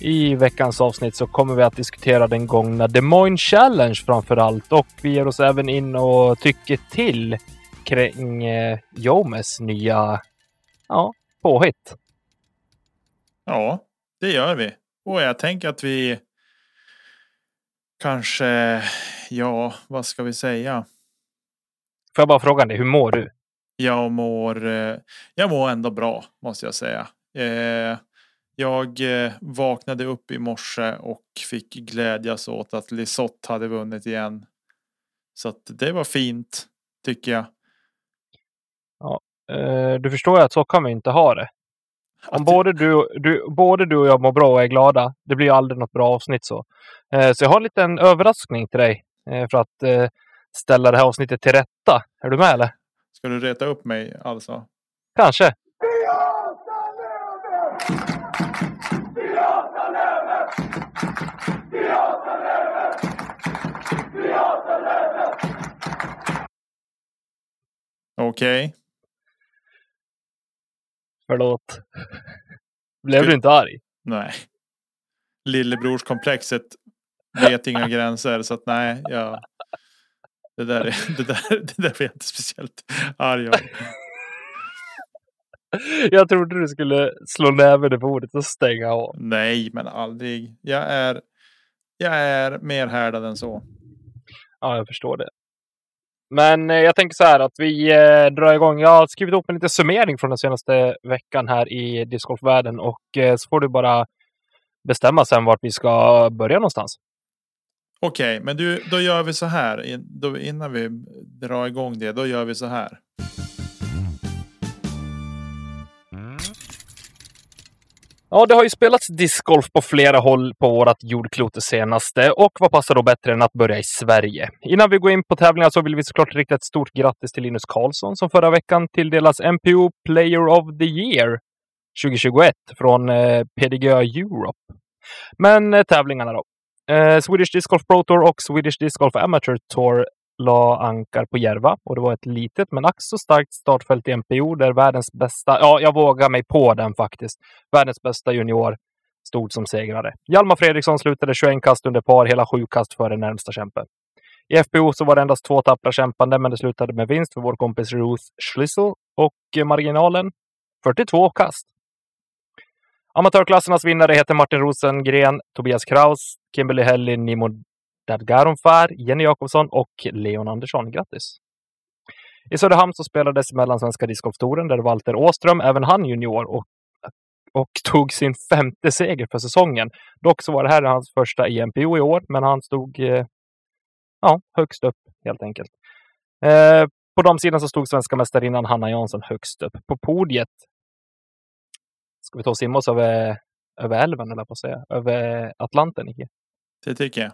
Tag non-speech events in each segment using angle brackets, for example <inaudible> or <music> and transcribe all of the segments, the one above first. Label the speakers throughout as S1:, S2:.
S1: I veckans avsnitt så kommer vi att diskutera den gångna Des Moines Challenge framför allt och vi ger oss även in och tycker till kring eh, Jomes nya ja, påhitt.
S2: Ja, det gör vi. Och jag tänker att vi kanske, ja, vad ska vi säga?
S1: Får jag bara fråga dig, hur mår du?
S2: Jag mår, eh, jag mår ändå bra måste jag säga. Eh, jag eh, vaknade upp i morse och fick glädjas åt att Lisotte hade vunnit igen. Så att det var fint tycker jag.
S1: Ja, eh, du förstår ju att så kan vi inte ha det. Om både du, du, både du och jag mår bra och är glada, det blir ju aldrig något bra avsnitt så. Eh, så jag har en liten överraskning till dig för att ställa det här avsnittet till rätta. Är du med eller?
S2: Ska du reta upp mig alltså?
S1: Kanske.
S2: Okej. Okay.
S1: Förlåt. Blev du inte arg?
S2: Nej. Lillebrorskomplexet vet inga <laughs> gränser så att nej, jag. Det där, är, det där, det där var jag inte speciellt arg av. <laughs>
S1: Jag trodde du skulle slå näven i bordet och stänga av.
S2: Nej, men aldrig. Jag är, jag är mer härdad än så.
S1: Ja, jag förstår det. Men eh, jag tänker så här att vi eh, drar igång. Jag har skrivit upp en liten summering från den senaste veckan här i discgolfvärlden och eh, så får du bara bestämma sen vart vi ska börja någonstans.
S2: Okej, okay, men du, då gör vi så här. Då, innan vi drar igång det, då gör vi så här.
S1: Ja, det har ju spelats discgolf på flera håll på vårt jordklot det senaste och vad passar då bättre än att börja i Sverige? Innan vi går in på tävlingar så vill vi såklart rikta ett stort grattis till Linus Karlsson som förra veckan tilldelas MPO Player of the Year 2021 från eh, PDGA Europe. Men eh, tävlingarna då? Eh, Swedish Disc Golf Pro Tour och Swedish Disc Golf Amateur Tour la ankar på Järva och det var ett litet men ack så starkt startfält i MPO där världens bästa, ja, jag vågar mig på den faktiskt. Världens bästa junior stod som segrare. Hjalmar Fredriksson slutade 21 kast under par, hela sju kast före närmsta kämpe. I FPO så var det endast två tappra kämpande, men det slutade med vinst för vår kompis Ruth Schlissel och eh, marginalen 42 kast. Amatörklassernas vinnare heter Martin Rosengren, Tobias Kraus, Kimberly Helly, Nimo Dadgaronfar, Jenny Jakobsson och Leon Andersson. Grattis! I Söderhamn så spelades Mellansvenska discgolftouren där Walter Åström, även han junior, och, och tog sin femte seger för säsongen. Dock så var det här hans första i i år, men han stod eh, ja, högst upp helt enkelt. Eh, på de sidan så stod svenska mästarinnan Hanna Jansson högst upp. På podiet ska vi ta och simma oss över, över älven, eller på att säga, över Atlanten.
S2: Det tycker jag.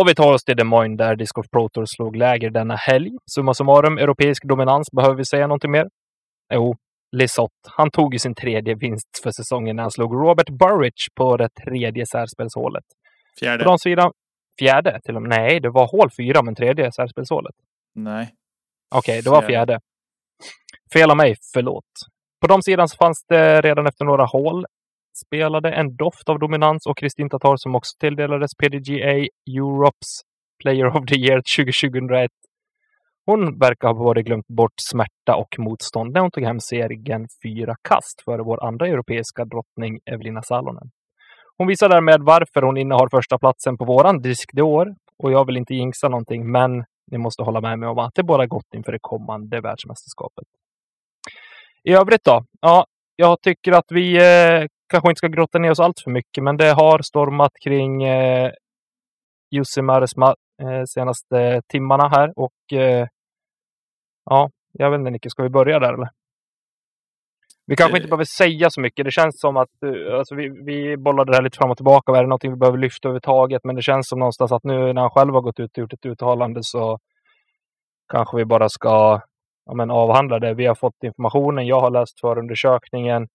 S1: Och vi tar oss till Des Moines där Disc Golf Pro Tour slog läger denna helg. Summa summarum, europeisk dominans. Behöver vi säga någonting mer? Jo, Lisotte. Han tog ju sin tredje vinst för säsongen när han slog Robert Burridge på det tredje särspelshålet.
S2: Fjärde.
S1: På de sidan, fjärde till och med. Nej, det var hål fyra, men tredje särspelshålet.
S2: Nej.
S1: Okej, okay, det var fjärde. Fel av mig, förlåt. På de sidan så fanns det redan efter några hål spelade en doft av dominans och Kristin Tatar som också tilldelades PDGA Europes Player of the Year 2021. Hon verkar ha både glömt bort smärta och motstånd när hon tog hem serien fyra kast före vår andra europeiska drottning Evelina Salonen. Hon visar därmed varför hon innehar första platsen på våran disk det år och jag vill inte jinxa någonting, men ni måste hålla med mig om att det bara gott inför det kommande världsmästerskapet. I övrigt då? Ja, jag tycker att vi eh, kanske inte ska grotta ner oss allt för mycket, men det har stormat kring eh, Jussi eh, senaste timmarna här och eh, ja, jag vet inte Nicke, ska vi börja där eller? Vi kanske inte behöver säga så mycket. Det känns som att alltså, vi, vi bollade det här lite fram och tillbaka. Är det någonting vi behöver lyfta överhuvudtaget? Men det känns som någonstans att nu när han själv har gått ut och gjort ett uttalande så kanske vi bara ska ja, men, avhandla det. Vi har fått informationen. Jag har läst förundersökningen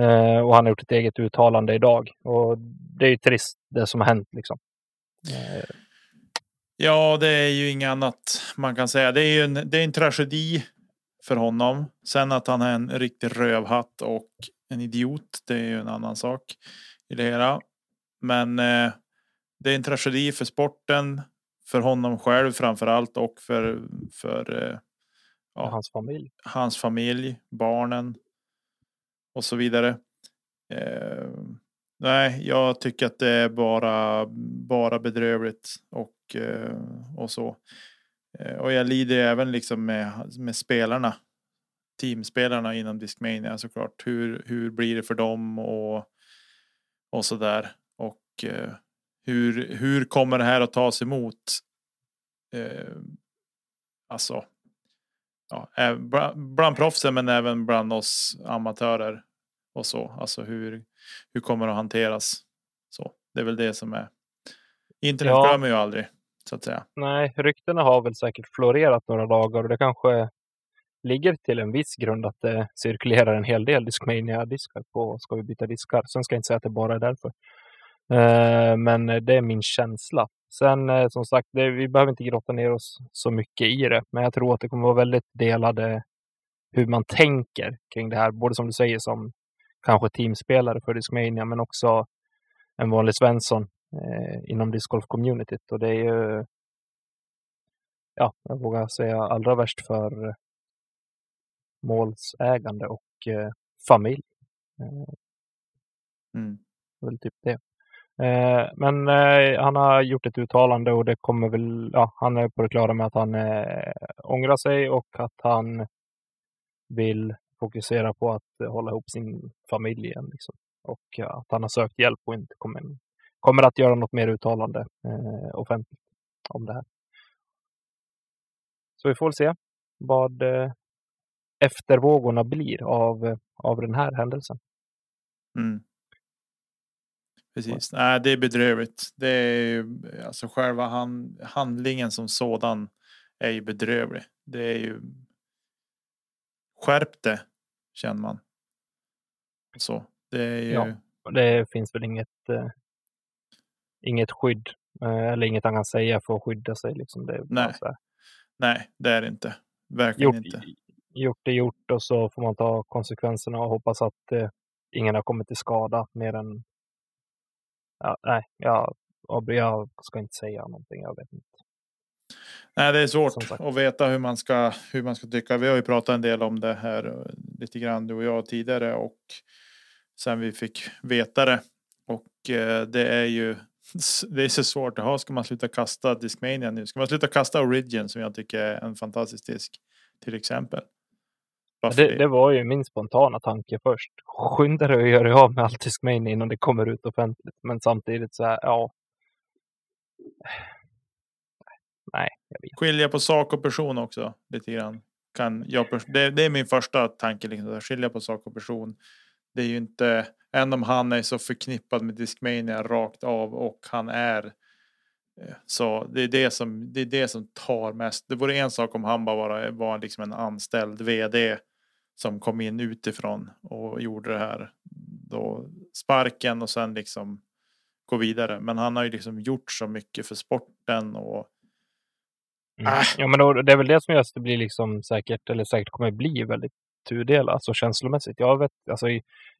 S1: eh, och han har gjort ett eget uttalande idag. Och det är ju trist det som har hänt liksom. Eh.
S2: Ja, det är ju inget annat man kan säga. Det är ju en, det är en tragedi för honom. Sen att han är en riktig rövhatt och en idiot, det är ju en annan sak i det hela. Men eh, det är en tragedi för sporten, för honom själv framför allt och för, för
S1: eh, ja, hans familj.
S2: Hans familj, barnen och så vidare. Eh, nej, jag tycker att det är bara, bara bedrövligt och, eh, och så. Eh, och jag lider även liksom med, med spelarna. Teamspelarna inom Discmania såklart. Hur, hur blir det för dem och, och så där. Och eh, hur, hur kommer det här att tas emot? Eh, alltså. Ja, bland proffsen men även bland oss amatörer och så. Alltså hur, hur kommer det att hanteras? Så det är väl det som är. Internet ja. glömmer ju aldrig så att säga.
S1: Nej, ryktena har väl säkert florerat några dagar och det kanske ligger till en viss grund att det cirkulerar en hel del Discmania-diskar på Ska vi byta diskar. Sen ska jag inte säga att det bara är därför. Eh, men det är min känsla. Sen eh, som sagt, det, vi behöver inte grotta ner oss så mycket i det, men jag tror att det kommer vara väldigt delade hur man tänker kring det här. Både som du säger som kanske teamspelare för Discmania, men också en vanlig Svensson eh, inom discgolf-communityt. Och det är ju, ja, jag vågar säga allra värst för målsägande och eh, familj. Eh, mm. Väl typ det. Eh, men eh, han har gjort ett uttalande och det kommer väl, ja, han är på det klara med att han eh, ångrar sig och att han vill fokusera på att hålla ihop sin familj igen. Liksom. Och att han har sökt hjälp och inte kommer kommer att göra något mer uttalande eh, offentligt om det här. Så vi får väl se vad eh, eftervågorna blir av, av den här händelsen.
S2: Mm. Precis, Nej, det är bedrövligt. Det är ju, alltså själva hand, handlingen som sådan är ju bedrövlig. Det är ju. Skärp det känner man. Så det är ju. Ja,
S1: det finns väl inget eh, inget skydd eh, eller inget han kan säga för att skydda sig. Liksom. Det
S2: Nej. Nej, det är det inte. Verkligen
S1: gjort,
S2: inte.
S1: Gjort är gjort och så får man ta konsekvenserna och hoppas att eh, ingen har kommit till skada mer än... Ja, nej, jag, jag ska inte säga någonting. Jag vet inte.
S2: Nej, det är svårt att veta hur man ska hur man ska tycka. Vi har ju pratat en del om det här eh, lite grann du och jag tidigare och sen vi fick veta det. Och eh, det är ju <laughs> det är så svårt att ha. Ska man sluta kasta Discmania nu? Ska man sluta kasta Origin som jag tycker är en fantastisk disk till exempel?
S1: Det, det, var ju min spontana tanke först. Skynda dig att göra av med allt Discmania innan det kommer ut offentligt. Men samtidigt så här, ja. Nej, jag vet.
S2: Skilja på sak och person också lite grann. Kan jag, det, det är min första tanke, liksom, skilja på sak och person. Det är ju inte än om han är så förknippad med Discmania rakt av och han är. Eh, så det är det som det är det som tar mest. Det vore en sak om han bara var, var liksom en anställd vd som kom in utifrån och gjorde det här då sparken och sen liksom gå vidare. Men han har ju liksom gjort så mycket för sporten och.
S1: Mm. Äh. Ja, men då, det är väl det som gör att det blir liksom säkert eller säkert kommer bli väldigt tudelat, alltså känslomässigt. Jag vet, alltså,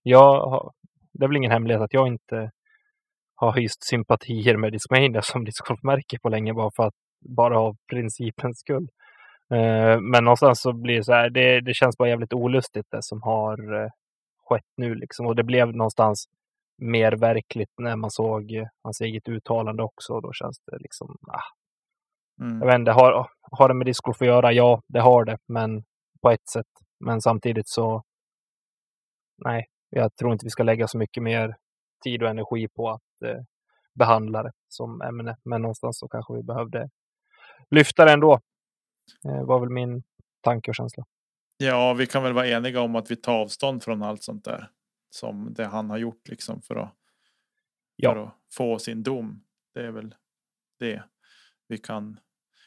S1: jag har, det är väl ingen hemlighet att jag inte har hyst sympatier med Discmania som discgolfmärke på länge bara för att bara av principens skull. Uh, men någonstans så blir det så här, det, det känns bara jävligt olustigt det som har uh, skett nu liksom. Och det blev någonstans mer verkligt när man såg uh, hans eget uttalande också. Då känns det liksom, ah. Mm. Jag vet inte, har, har det med discgolf att göra? Ja, det har det, men på ett sätt. Men samtidigt så, nej, jag tror inte vi ska lägga så mycket mer tid och energi på att eh, behandla det som ämne. Men någonstans så kanske vi behövde lyfta det ändå. Det var väl min tanke och känsla.
S2: Ja, vi kan väl vara eniga om att vi tar avstånd från allt sånt där som det han har gjort liksom för att,
S1: Ja.
S2: för att få sin dom. Det är väl det vi kan.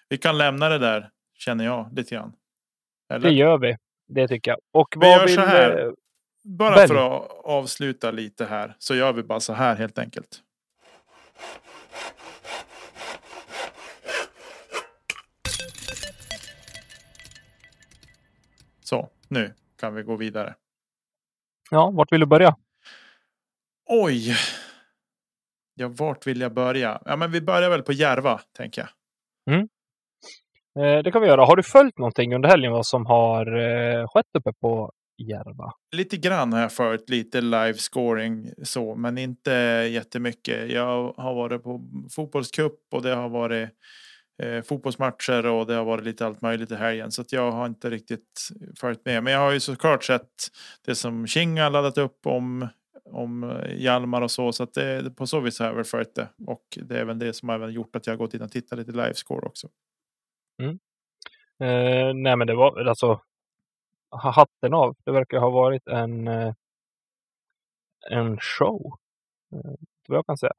S2: Vi kan lämna det där känner jag lite grann. Eller?
S1: Det gör vi. Det tycker jag. Och
S2: Vi gör
S1: vill...
S2: så här.
S1: eh,
S2: Bara
S1: Välj.
S2: för att avsluta lite här så gör vi bara så här helt enkelt. Nu kan vi gå vidare.
S1: Ja, vart vill du börja?
S2: Oj! Ja, vart vill jag börja? Ja, men vi börjar väl på Järva, tänker jag.
S1: Eh, det kan vi göra. Har du följt någonting under helgen vad som har eh, skett uppe på Järva?
S2: Lite grann har jag följt lite live scoring så, men inte jättemycket. Jag har varit på fotbollscup och det har varit eh, fotbollsmatcher och det har varit lite allt möjligt i helgen. Så att jag har inte riktigt följt med. Men jag har ju såklart sett det som Kinga har laddat upp om om eh, Hjalmar och så. Så att det, på så vis har jag väl följt det. Och det är väl det som har även gjort att jag har gått in och tittat lite livescore också. Mm.
S1: Eh, nej, men det var alltså hatten av. Det verkar ha varit en, eh, en show. Eh, vad jag kan säga.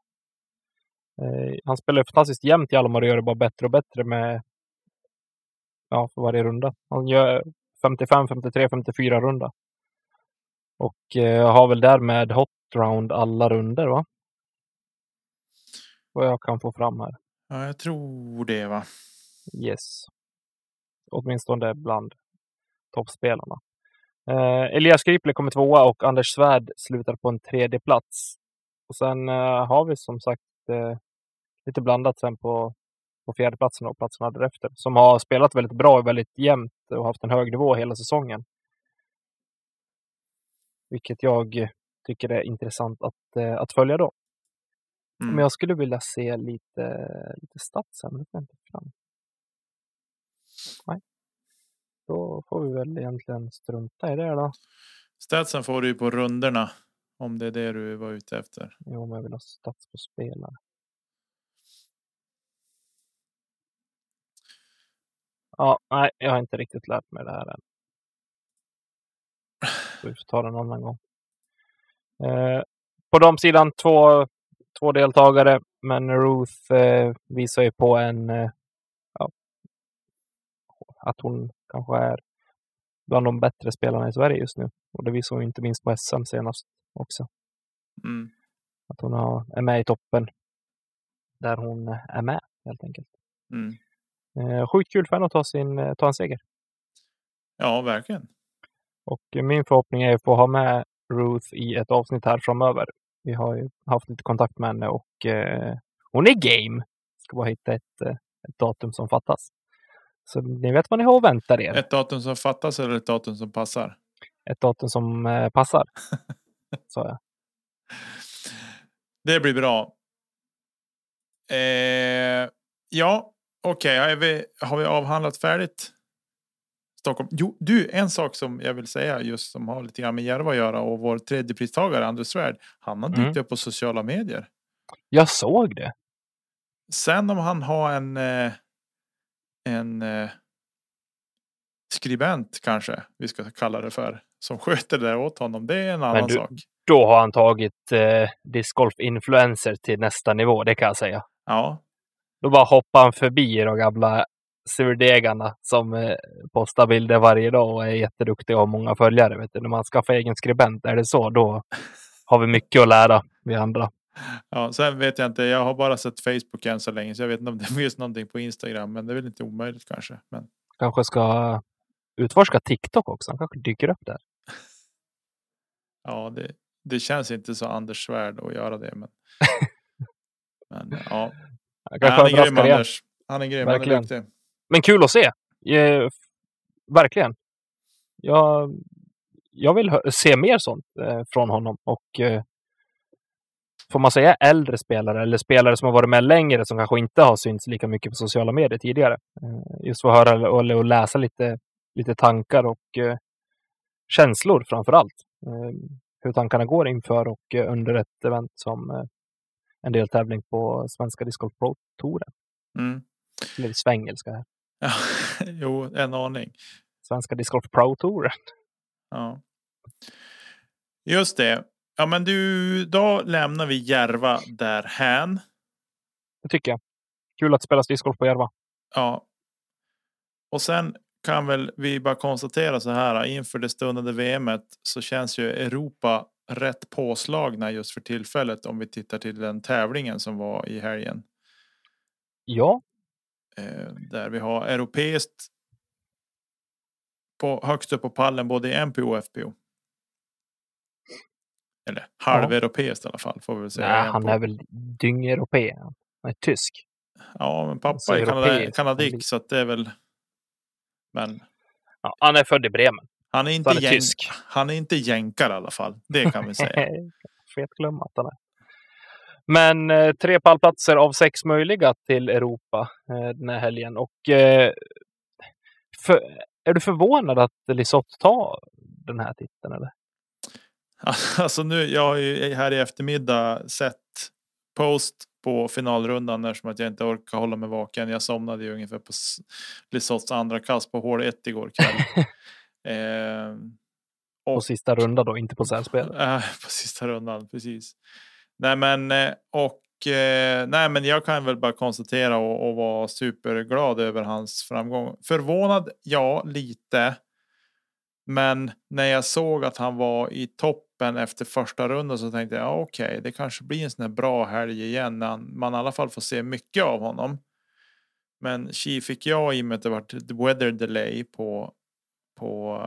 S1: Eh, han spelar fantastiskt jämnt Hjalmar och gör det bara bättre och bättre med ja, för varje runda. Han gör 55, 53, 54 runda. Och eh, har väl därmed hot round alla runder va? Vad jag kan få fram här.
S2: Ja, jag tror det va.
S1: Yes. Åtminstone bland toppspelarna. Eh, Elias Griple kommer tvåa och Anders Svärd slutar på en tredje plats. Och sen eh, har vi som sagt eh, lite blandat sen på, på fjärdeplatsen och platserna därefter. Som har spelat väldigt bra och väldigt jämnt och haft en hög nivå hela säsongen. Vilket jag tycker är intressant att, eh, att följa då.
S2: Mm.
S1: Men jag skulle vilja se lite, lite stats här, men det får jag inte fram. Nej. Då får vi väl egentligen strunta i det då.
S2: Statsen får du ju på runderna. Om det är det du var ute efter.
S1: Jo, men jag vill ha stats på spelare. Ja, nej, jag har inte riktigt lärt mig det här än. Vi får ta det en annan gång. Eh, på de sidan två, två deltagare, men Ruth eh, visar ju på en eh, ja, att hon kanske är bland de bättre spelarna i Sverige just nu. Och det visar hon inte minst på SM senast också.
S2: Mm.
S1: Att hon har, är med i toppen. Där hon är med helt enkelt.
S2: Mm.
S1: Eh, sjukt kul för henne att ta, sin, eh, ta en seger.
S2: Ja, verkligen.
S1: Och min förhoppning är att få ha med Ruth i ett avsnitt här framöver. Vi har ju haft lite kontakt med henne och eh, hon är game. Ska bara hitta ett, eh, ett datum som fattas. Så ni vet vad ni har att vänta er.
S2: Ett datum som fattas eller ett datum som passar?
S1: Ett datum som eh, passar. <laughs> Sa jag.
S2: Det blir bra. Eh, ja, okej. Har, vi, har vi avhandlat färdigt? Stockholm. Jo, du, en sak som jag vill säga just som har lite grann med Järva att göra och vår tredje pristagare Anders Svärd. Han har dykt
S1: Mm.
S2: upp på sociala medier.
S1: Jag såg det.
S2: Sen om han har en eh, en eh, skribent kanske vi ska kalla det för som <laughs> sköter det åt honom. Det är en annan
S1: du-
S2: sak.
S1: Då har han tagit eh, discgolf influencer till nästa nivå, det kan jag säga.
S2: Ja,
S1: Då bara hoppar han förbi de gamla surdegarna som eh, postar bilder varje dag och är jätteduktiga och har många följare. Vet du. När man skaffar egen skribent, är det så, då har vi mycket att lära vi andra.
S2: ja, sen vet jag inte. Jag har bara sett Facebook än så länge, så jag vet inte om det finns någonting på Instagram, men det är väl inte omöjligt kanske. Men
S1: Kanske ska utforska TikTok också. Han kanske dyker upp där.
S2: ja, det, det känns inte så Anders Svärd att göra det. Men, <laughs> men ja,
S1: kanske
S2: han är grym. Anders. Han är grym. Han är
S1: Verkligen.
S2: duktig.
S1: Men kul att se. Eh, verkligen. Jag, jag vill se mer sånt eh, från honom. Och eh, får man säga äldre spelare eller spelare som har varit med längre som kanske inte har synts lika mycket på sociala medier tidigare. Eh, just för att höra och, och läsa lite, lite tankar och eh, känslor framför allt. Eh, hur tankarna går inför och under ett event som, en deltävling på Svenska Discgolf Pro-touren.
S2: Mm.
S1: Eller svengelska här.
S2: Ja, <laughs> jo, en aning.
S1: Svenska Discgolf Pro-touren.
S2: Ja. Just det. Ja, men du, då lämnar vi Järva därhän.
S1: Det tycker jag. Kul att spela discgolf på Järva.
S2: Ja. Och sen kan väl vi bara konstatera så här inför det stundande VMet så känns ju Europa rätt påslagna just för tillfället om vi tittar till den tävlingen som var i helgen.
S1: Ja.
S2: Eh, där vi har europeiskt på högst upp på pallen både i MPO och FPO. Eller halveuropeiskt i alla fall får vi väl säga.
S1: Nej, han är väl dyngeuropé. Han är tysk.
S2: Ja, men pappa är kanada kanadick så att det är väl. Men.
S1: Ja, han är född i Bremen.
S2: Han är inte, han är tysk. han är inte jänkare i alla fall. Det kan vi säga. <laughs>
S1: Fet glömma att han är. Men eh, tre pallplatser av sex möjliga till Europa eh, den här helgen. Och eh, för, är du förvånad att Lisotte tar den här titeln eller? <laughs>
S2: Alltså nu, jag har ju här i eftermiddag sett post på finalrundan eftersom att jag inte orkar hålla mig vaken. Jag somnade ju ungefär på Lisotts andra kast på hål 1 igår kväll. <laughs>
S1: eh, och, på sista rundan då, inte på särspel? <laughs>
S2: Eh, på sista rundan, precis. Nej men eh, och eh, nej men jag kan väl bara konstatera och, och vara superglad över hans framgång. Förvånad, ja lite. Men när jag såg att han var i toppen efter första rundan så tänkte jag ja, okej, okay, det kanske blir en sån här bra helg igen när man i alla fall får se mycket av honom. Men Chi fick jag i och med att det var weather delay på på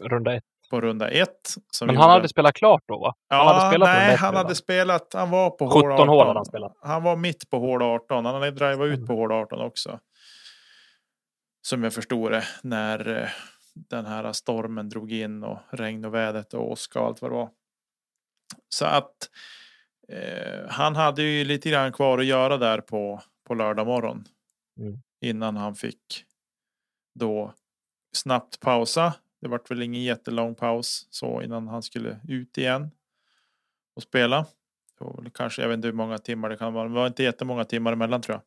S1: runda ett.
S2: På runda ett.
S1: Men han gjorde... hade spelat klart då va?
S2: Han ja, hade spelat nej, han hade spelat. Han var på hål
S1: 17 hål hade han spelat.
S2: Han var mitt på hål 18. Han hade drivat ut på hål 18 också. Som jag förstod det när eh, den här stormen drog in och regn och vädret och åska och allt vad det var. Så att eh, han hade ju lite grann kvar att göra där på, på lördag morgon. Mm. Innan han fick då snabbt pausa. Det vart väl ingen jättelång paus så innan han skulle ut igen och spela. kanske, jag vet inte hur många timmar det kan vara. Det var inte jättemånga timmar emellan tror jag.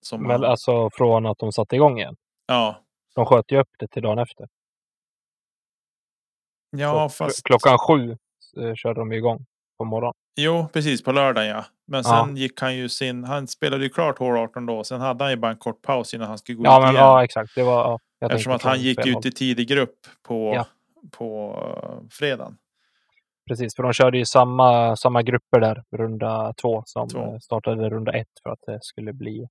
S1: Som Men alltså från att de satte igång igen?
S2: Ja,
S1: de sköt ju upp det till dagen efter.
S2: Ja, Så fast...
S1: Klockan sju eh, körde de igång på morgonen.
S2: Jo, precis på lördagen ja. Men sen ja. gick han ju sin, han spelade ju klart hål 18 då. Sen hade han ju bara en kort paus innan han skulle gå
S1: ja,
S2: ut
S1: men,
S2: igen.
S1: Ja, exakt. Det var,
S2: ja, Eftersom att han gick ut i tidig grupp på, ja. på uh, fredagen.
S1: Precis, för de körde ju samma, samma grupper där, runda två, som två. startade runda ett för att det skulle bli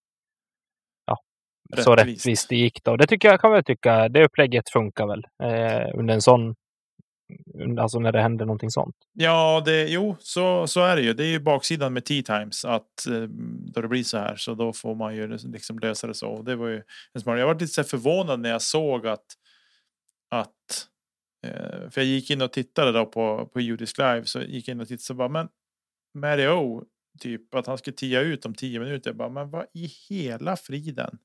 S1: rättvist. så rättvist det gick. Då. Det tycker jag kan väl tycka, det upplägget funkar väl eh, under en sån Alltså när det händer någonting sånt.
S2: Ja, det, jo, så, så är det ju. Det är ju baksidan med T-times att eh, då det blir så här så då får man ju liksom lösa det så. Det var ju en smart. Jag var lite så förvånad när jag såg att att eh, för jag gick in och tittade då på på Judisk live så gick jag in och tittade så bara men Mario typ att han skulle tia ut om tio minuter. Jag bara, men vad i hela friden?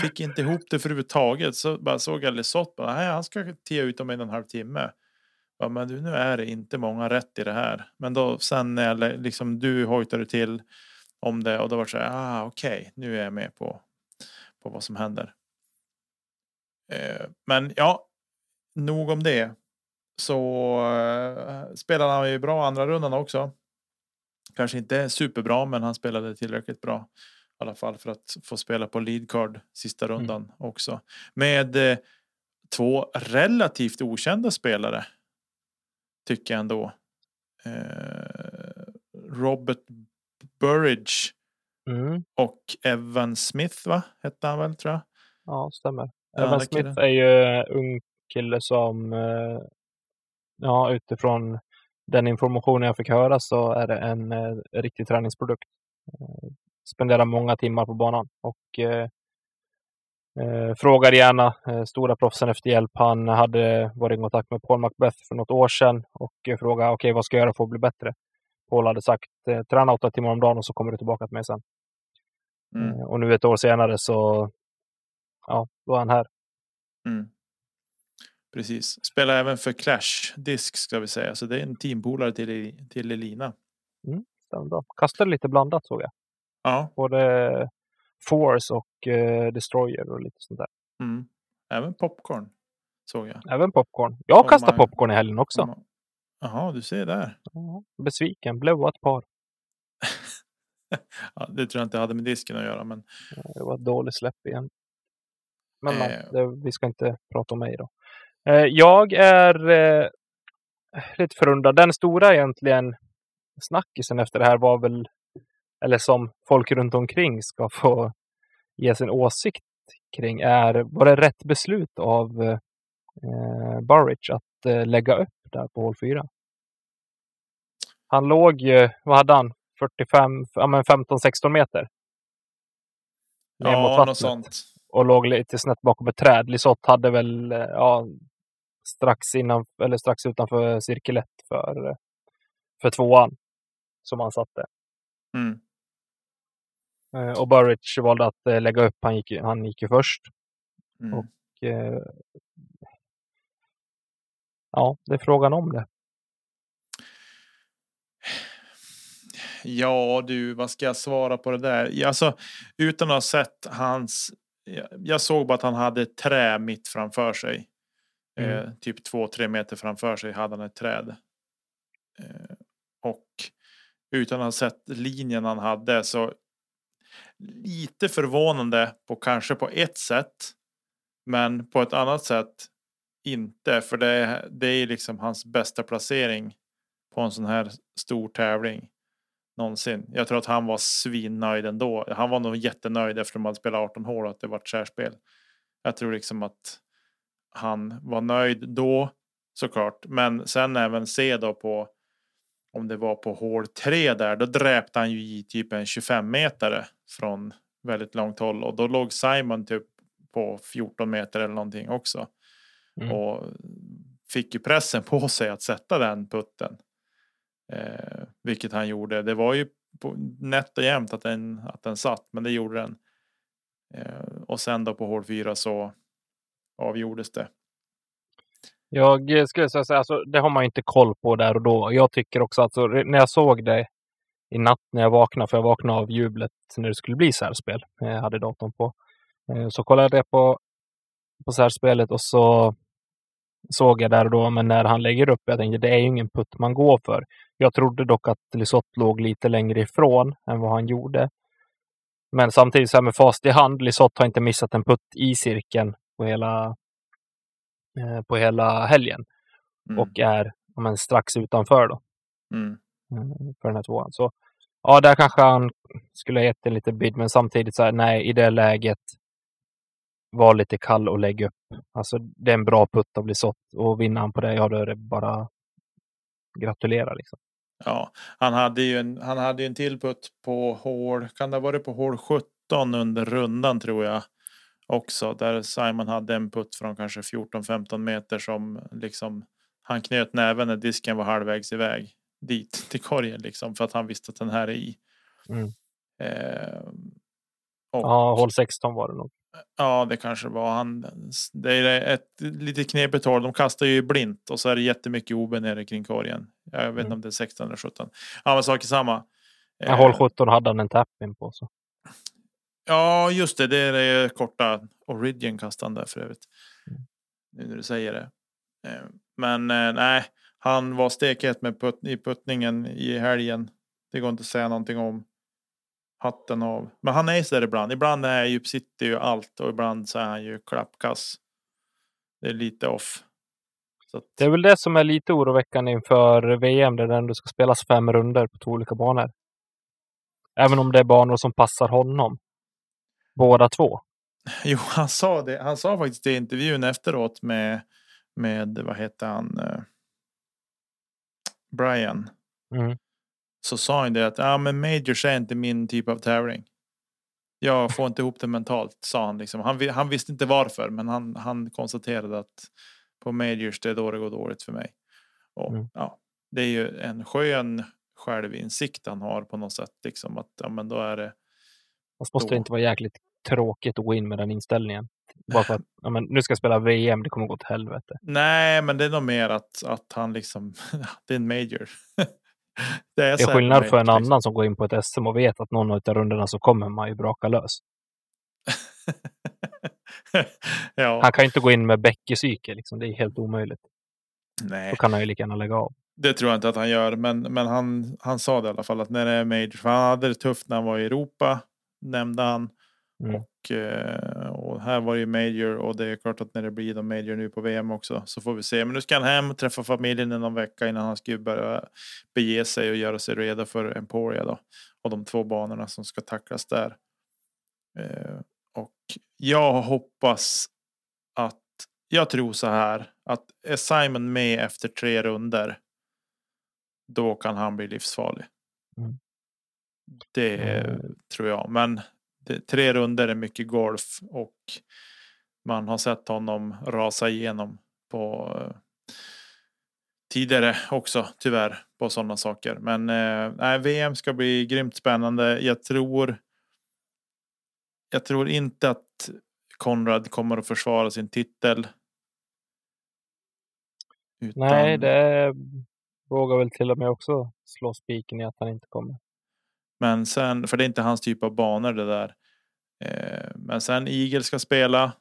S2: Fick inte ihop det för överhuvudtaget. Så bara såg jag Lesoth Bara, Nej, han ska tia ut om en och en halv timme. Ja, men du, nu är det inte många rätt i det här. Men då sen när jag, liksom, du hojtade till om det och då var det så här. Ah, okej, okay, nu är jag med på, på vad som händer. Eh, men ja, nog om det. Så eh, spelade han ju bra andra rundan också. Kanske inte superbra, men han spelade tillräckligt bra i alla fall för att få spela på lead card sista mm. rundan mm. också. Med eh, två relativt okända spelare. Tycker jag ändå. Eh, Robert Burridge mm. och Evan Smith va? Hette han väl tror jag.
S1: Ja, stämmer. Evan Smith killen. är ju ung kille som eh, ja, utifrån den informationen jag fick höra så är det en eh, riktig träningsprodukt. Spenderar många timmar på banan och eh, frågar gärna eh, stora proffsen efter hjälp. Han hade varit i kontakt med Paul Macbeth för något år sedan och eh, frågade okej, okay, vad ska jag göra för att bli bättre? Paul hade sagt eh, träna åtta timmar om dagen och så kommer du tillbaka till mig sen. Mm. Och nu ett år senare så ja, då är han här.
S2: Mm. Precis. Spelar även för Clash Disk ska vi säga, så det är en teampolare till, till Elina.
S1: Mm. bra. Kastade lite blandat såg jag.
S2: Ja.
S1: Både Force och eh, Destroyer och lite sånt där.
S2: Mm. Även popcorn såg jag.
S1: Även popcorn. Jag
S2: Om
S1: kastade
S2: man-
S1: popcorn i helgen också.
S2: Jaha, du ser där.
S1: Ja, Besviken. Blev ett par. <laughs>
S2: Ja, det tror jag inte hade med disken att göra, men
S1: Det var ett dåligt släpp igen. Men nej,
S2: Eh.
S1: det, vi ska inte prata om mig då. Eh, jag är eh, lite förundrad. Den stora egentligen snackisen efter det här var väl, eller som folk runt omkring ska få ge sin åsikt kring, är var det rätt beslut av eh, Burridge att eh, lägga upp där på hål 4? Han låg ju, vad hade han? 45, ja men 15-16 meter. Ner mot
S2: ja,
S1: vattnet
S2: något sånt.
S1: och låg lite snett bakom ett träd. Lisotte hade väl eh, ja, strax innan eller strax utanför cirkel 1 för, för tvåan som han satte.
S2: Mm.
S1: Eh, Och Burridge valde att eh, lägga upp. Han gick, han gick ju först.
S2: Mm.
S1: Och, eh, ja, det är frågan om det.
S2: Ja du, vad ska jag svara på det där? Alltså, utan att ha sett hans... Jag, såg bara att han hade trä mitt framför sig.
S1: Mm.
S2: Eh, typ två, tre meter framför sig hade han ett träd. Eh, och utan att ha sett linjen han hade så lite förvånande på kanske på ett sätt. Men på ett annat sätt inte. För det, är- det är liksom hans bästa placering på en sån här stor tävling någonsin. Jag tror att han var svinnöjd ändå. Han var nog jättenöjd efter att de hade spelat 18 hål och att det var ett särspel. Jag tror liksom att han var nöjd då såklart. Men sen även se då på om det var på hål 3 där. Då dräpte han ju i typ en 25 metare från väldigt långt håll och då låg Simon typ på 14 meter eller någonting också.
S1: Mm.
S2: Och fick ju pressen på sig att sätta den putten. Eh, vilket han gjorde. Det var ju på, nätt och jämnt att den, att den satt, men det gjorde den. Eh, och sen då på hål 4 så avgjordes det.
S1: Jag skulle säga så alltså, det har man inte koll på där och då. Jag tycker också att så, när jag såg det i natt när jag vaknade, för jag vaknade av jublet när det skulle bli särspel. Jag hade datorn på. Eh, Så kollade jag på, på särspelet och så såg jag där och då, men när han lägger upp, jag tänkte det är ju ingen putt man går för. Jag trodde dock att Lisotte låg lite längre ifrån än vad han gjorde. Men samtidigt så här med fast i hand, Lisotte har inte missat en putt i cirkeln på hela, eh, på hela helgen
S2: Mm.
S1: och är men, strax utanför då,
S2: Mm.
S1: Mm, för den här tvåan. Så ja, där kanske han skulle ha gett en liten bid, men samtidigt så här, nej, i det läget var lite kall och lägg upp. Alltså det är en bra putt att bli sått och vinna han på det, ja då är det bara gratulera liksom.
S2: Ja, han hade ju en, han hade ju en till putt på hål, kan det ha varit på hål 17 under rundan tror jag. Också där Simon hade en putt från kanske 14-15 meter som liksom han knöt näven när disken var halvvägs iväg dit till korgen liksom för att han visste att den här är i.
S1: Mm.
S2: Eh, och,
S1: Ja, hål 16 var det nog.
S2: Ja, det kanske var han. Det är ett lite knepigt hål. De kastar ju blint och så är det jättemycket OB nere kring korgen. Jag vet inte
S1: Mm.
S2: om det är 16 eller 17. Ja, men sak samma.
S1: Ja, hål 17 hade han en tap-in på. Så.
S2: Ja, just det. Det är det korta Origin kastande för övrigt.
S1: Mm.
S2: Nu när du säger det. Eh, Men eh, nej, han var stekhet med putt, i puttningen i helgen. Det går inte att säga någonting om. Hatten av. Men han är så där ibland. Ibland är ju, sitter ju allt och ibland så är han ju klappkass. Det är lite off. Att,
S1: Det är väl det som är lite oroväckande inför VM där det ändå ska spelas fem runder på två olika banor. Även om det är banor som passar honom. Båda två. <laughs>
S2: Jo, han sa det. Han sa faktiskt det i intervjun efteråt med, med vad heter han? Brian.
S1: Mm.
S2: Så sa han det att ja, men majors är inte min typ av tävling. Jag får inte ihop det mentalt, sa han. Liksom. Han, han visste inte varför, men han, han konstaterade att på majors det är då det går dåligt för mig. Och,
S1: Mm.
S2: ja, det är ju en skön självinsikt han har på något sätt. Liksom, att ja, men då är det
S1: Fast måste det inte vara jäkligt tråkigt att gå in med den inställningen. Bara för att ja, men nu ska jag spela VM, det kommer gå åt helvete.
S2: Nej, men det är nog mer att, att han liksom, <laughs> det är en major. <laughs> det är,
S1: Det är skillnad för en
S2: liksom.
S1: annan som går in på ett SM och vet att någon av rundorna så kommer man ju braka lös. <laughs>
S2: ja,
S1: Han kan ju inte gå in med bäckepsyke, liksom. det är helt omöjligt.
S2: nej.
S1: Då kan han ju lika gärna lägga av.
S2: Det tror jag inte att han gör, men, men han, han sa det i alla fall att när det är major, för han hade det tufft när han var i Europa, nämnde han.
S1: Mm.
S2: Och, eh, och här var det ju major och det är klart att när det blir de major nu på VM också så får vi se. Men nu ska han hem och träffa familjen i någon vecka innan han ska börja bege sig och göra sig redo för Emporia då. Och de två banorna som ska tacklas där. Eh, och jag hoppas att jag tror så här att är Simon med efter tre runder då kan han bli livsfarlig.
S1: Mm.
S2: Det
S1: Mm.
S2: tror jag. Men tre runder är mycket golf och man har sett honom rasa igenom på eh, tidigare också tyvärr på sådana saker. Men eh, VM ska bli grymt spännande. Jag tror. Jag tror inte att Konrad kommer att försvara sin titel. Utan,
S1: Nej, det vågar väl till och med också slå spiken i att han inte kommer.
S2: Men sen, för det är inte hans typ av banor det där. Eh, men sen Eagle ska spela.